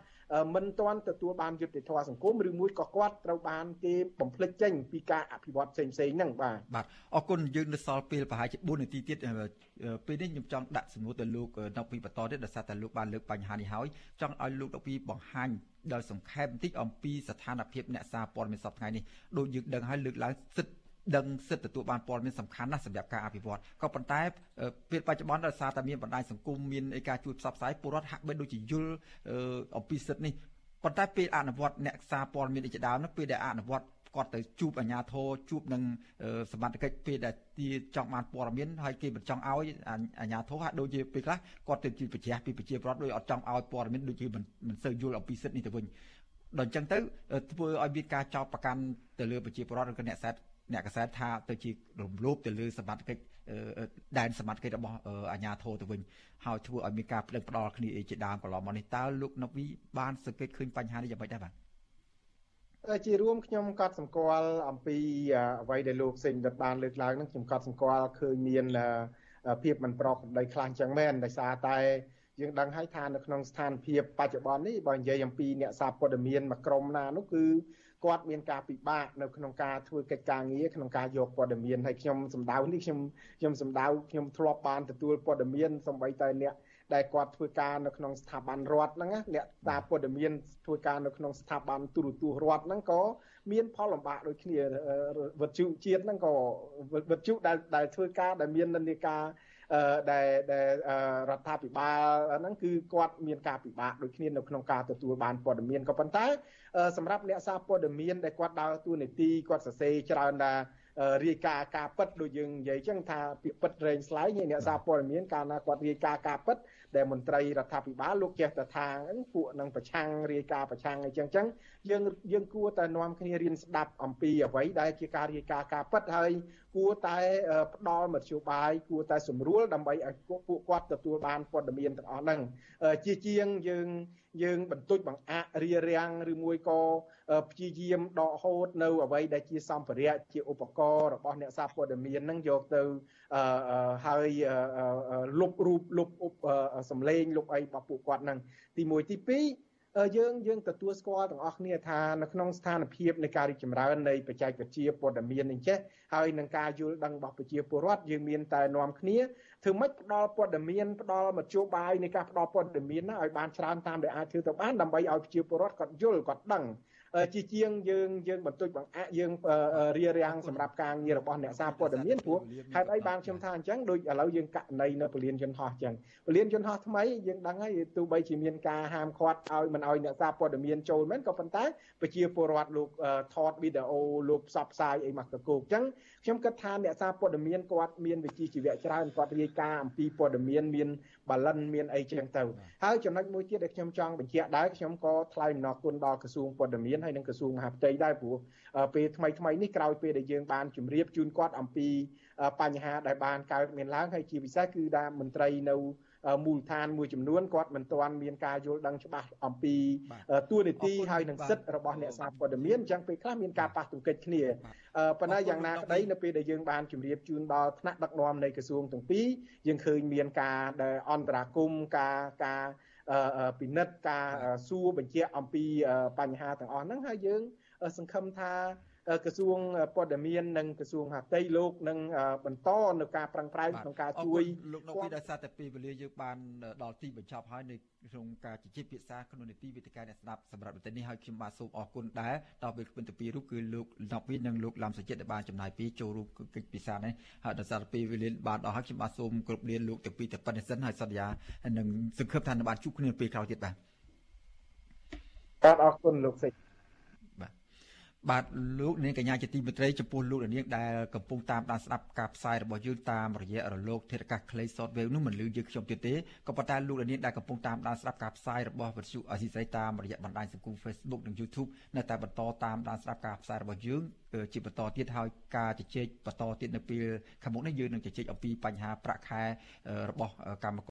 មិនទាន់ទទួលបានយុត្តិធម៌សង្គមឬមួយក៏គាត់ត្រូវបានគេបំភ្លេចចេញពីការអភិវឌ្ឍផ្សេងផ្សេងហ្នឹងបាទបាទអរគុណយើងនៅសល់ពេលប្រហែលជា4នាទីទៀតពេលនេះខ្ញុំចង់ដាក់សំណួរទៅលោកដកពីបន្តទៀតដោយសារតែលោកបានលើកបញ្ហានេះហើយចង់ឲ្យលោកដកពីបង្ហាញដល់សង្ខេបបន្តិចអំពីស្ថានភាពអ្នកសារព័ត៌មានសប្តាហ៍នេះដូចយើងដឹងហើយលើកឡើងសិទ្ធិ ដឹងសិទ្ធិទទួលបានព័ត៌មានសំខាន់ណាស់សម្រាប់ការអភិវឌ្ឍក៏ប៉ុន្តែពេលបច្ចុប្បន្នដោយសារតែមានបណ្ដាញសង្គមមានឯការជួយផ្សព្វផ្សាយពលរដ្ឋហាក់បីដូចជាយល់អំពីសិទ្ធិនេះប៉ុន្តែពេលអនុវត្តអ្នកសារព័ត៌មានឯជាដើមនោះពេលដែលអនុវត្តគាត់ទៅជួបអាជ្ញាធរជួបនឹងសមត្ថកិច្ចពេលដែលទីចង់បានព័ត៌មានហើយគេមិនចង់ឲ្យអាជ្ញាធរហាក់ដូចជាពេលខ្លះគាត់ទៅជាប្រជែកពីប្រជាពលរដ្ឋដោយអត់ចង់ឲ្យព័ត៌មានដូចជាមិនមិនសូវយល់អំពីសិទ្ធិនេះទៅវិញដល់អញ្ចឹងទៅធ្វើឲ្យមានការចោទប្រកាន់ទៅលើប្រជាពលរដ្ឋឬក៏អ្នកសាស្ត្រ អ្នកកសែតថាទៅជារំលោភទៅលើសមត្ថកិច្ចដែនសមត្ថកិច្ចរបស់អាជ្ញាធរទៅវិញហើយធ្វើឲ្យមានការប្តឹងផ្ដាល់គ្នាជាដើមកន្លងមកនេះតើលោកណូវីបានសង្កេតឃើញបញ្ហានេះយ៉ាងម៉េចដែរបាទជារួមខ្ញុំក៏សម្គាល់អំពីអ្វីដែលលោកសេងដិតបានលើកឡើងនឹងខ្ញុំក៏សម្គាល់ឃើញមានភាពមិនប្រក្រតីខ្លះចឹងមែនដោយសារតែយើងដឹងហើយថានៅក្នុងស្ថានភាពបច្ចុប្បន្ននេះបើនិយាយអំពីអ្នកសារព័ត៌មានមួយក្រុមណានោះគឺ គាត់មានការពិបាកនៅក្នុងការធ្វើកិច្ចការងារក្នុងការយកព័ត៌មានហើយខ្ញុំសម្ដៅនេះខ្ញុំខ្ញុំសម្ដៅខ្ញុំធ្លាប់បានទទួលព័ត៌មានសម្បីតែអ្នកដែលគាត់ធ្វើការនៅក្នុងស្ថាប័នរដ្ឋហ្នឹងអ្នកតាព័ត៌មានធ្វើការនៅក្នុងស្ថាប័នទូរទស្សន៍រដ្ឋហ្នឹងក៏មានផលលំបាកដូចគ្នាវិទ្យុជាតិហ្នឹងក៏វិទ្យុដែលដែលធ្វើការដែលមាននិន្នាការ ដែលដែលរដ្ឋាភិបាលហ្នឹងគឺគាត់មានការពិបាកដូចគ្នានៅក្នុងការទទួលបានព័ត៌មានក៏ប៉ុន្តែសម្រាប់អ្នកសារព័ត៌មានដែលគាត់ដើរតួនាទីគាត់សរសេរច្រើនដែររាយការណ៍ការពិតដូចយើងនិយាយចឹងថាពាក្យពិតរែងស្លែងអ្នកសារព័ត៌មានកាលណាគាត់រាយការណ៍ការពិតដែលមន្ត្រីរដ្ឋាភិបាលលោកចេះតែថាពួកនឹងប្រឆាំងរាយការណ៍ប្រឆាំងអីចឹងចឹងយើងយើងគួរតែនាំគ្នារៀនស្ដាប់អំពីអ្វីដែលជាការរាយការណ៍ការពិតហើយ គួរតែផ្ដល់មធ្យោបាយគួរតែសម្រួលដើម្បីឲ្យពួកគាត់ទទួលបានព័ត៌មានទាំងអស់ហ្នឹងជាជាងយើងយើងបន្ទុចបង្អាក់រារាំងឬមួយក៏ព្យាយាមដកហូតនៅអ្វីដែលជាសម្ភារៈជាឧបករណ៍របស់អ្នកសារព័ត៌មានហ្នឹងយកទៅហើយលុបរូបលុបសំឡេងលុបអីរបស់ពួកគាត់ហ្នឹងទី1ទី2 យើងយើងទទួលស្គាល់ទាំងអស់គ្នាថានៅក្នុងស្ថានភាពនៃការរីកចម្រើននៃបច្ចេកវិទ្យាព័ត៌មាននេះចេះហើយនឹងការយល់ដឹងរបស់ប្រជាពលរដ្ឋយើងមានតែនាំគ្នាធ្វើម៉េចផ្ដល់ព័ត៌មានផ្ដល់មធ្យោបាយនៃការផ្ដល់ព័ត៌មានណាឲ្យបានច្រើនតាមដែលអាចធ្វើទៅបានដើម្បីឲ្យប្រជាពលរដ្ឋគាត់យល់គាត់ដឹង ជាជាងយើងយើងបន្ទុចបង្អាក់យើងរៀបរៀងសម្រាប់ការងាររបស់អ្នកសារព័ត៌មានព្រោះហេតុអីបានខ្ញុំថាអញ្ចឹងដូចឥឡូវយើងកណីនៅពលានយន្តហោះអញ្ចឹងពលានយន្តហោះថ្មីយើងដឹងហើយទោះបីជាមានការហាមឃាត់ឲ្យមិនឲ្យអ្នកសារព័ត៌មានចូលមែនក៏ប៉ុន្តែប្រជាពលរដ្ឋលោកថតវីដេអូលោកផ្សព្វផ្សាយអីមកកកោកអញ្ចឹងខ្ញុំគិតថាអ្នកសារព័ត៌មានគាត់មានវិជ្ជាជីវៈច្រើនគាត់រាយការណ៍អំពីព័ត៌មានមានបាឡិនមានអីចឹងទៅហើយចំណុចមួយទៀតដែលខ្ញុំចង់បញ្ជាក់ដែរខ្ញុំក៏ថ្លែងអំណរគុណដល់ក្រសួងព័ត៌មានហើយនិងក្រសួងមហាផ្ទៃដែរព្រោះពេលថ្មីថ្មីនេះក្រោយពេលដែលយើងបានជម្រាបជូនគាត់អំពីបញ្ហាដែលបានកើតមានឡើងហើយជាពិសេសគឺដែលមន្ត្រីនៅមូលដ្ឋានមួយចំនួនគាត់មិនទាន់មានការយល់ដឹងច្បាស់អំពីទួលនីតិហើយនិងសិទ្ធិរបស់អ្នកសារព័ត៌មានអញ្ចឹងពេលខ្លះមានការប៉ះទង្គិចគ្នាប៉ុន្តែយ៉ាងណាក្តីនៅពេលដែលយើងបានជម្រាបជូនដល់ថ្នាក់ដឹកនាំនៃក្រសួងទាំងពីរយើងឃើញមានការដែលអន្តរាគមការការ ពិនិត្យការសួរបញ្ជាក់អំពីបញ្ហាទាំងអស់ហ្នឹងហើយយើងសង្ឃឹមថា ក្រសួងព័ត៌មាននិងក្រសួងហាផ្ទៃលោកនឹងបន្តនៅការប្រឹងប្រែងក្នុងការជួយលោកនៅពីដោយសារតែពេលវេលាយើងបានដល់ទីបញ្ចប់ហើយនៅក្នុងការជជែកពិសាក្នុងនីតិវិទ្យាអ្នកស្ដាប់សម្រាប់ប្រទេសនេះហើយខ្ញុំបាទសូមអរគុណដែរដល់ពេលពិនទៅពីរូបគឺលោកណប់វីនិងលោកឡាំសចិត្តដែលបានចំណាយពេលចូលរួមកិច្ចពិសានេះហើយដោយសារពេលវេលាបានដល់ហើយខ្ញុំបាទសូមគ្រប់លានលោកទាំងពីរទៅប៉ុណ្្នេះសិនហើយសន្យានឹងសង្ឃឹមថានឹងបានជួបគ្នាពេលក្រោយទៀតបាទបាទអរគុណលោកសេច បាទលោកនាងកញ្ញាជាទីមេត្រីចំពោះលោកនាងដែលកំពុងតាមដានស្ដាប់ការផ្សាយរបស់យើងតាមរយៈរលកធាតុអាកាសខ្លី Shortwave នោះមិនលឺយើងខ្ញុំទៀតទេក៏ប៉ុន្តែលោកនាងដែលកំពុងតាមដានស្ដាប់ការផ្សាយរបស់វិទ្យុអស៊ីសេរីតាមរយៈបណ្ដាញសង្គម Facebook និង YouTube នៅតែបន្តតាមដានស្ដាប់ការផ្សាយរបស់យើងជាបន្តទៀតហើយការជជែកបន្តទៀតនៅពេលខាងមុខនេះយើងនឹងជជែកអំពីបញ្ហាប្រាក់ខែរបស់កម្ម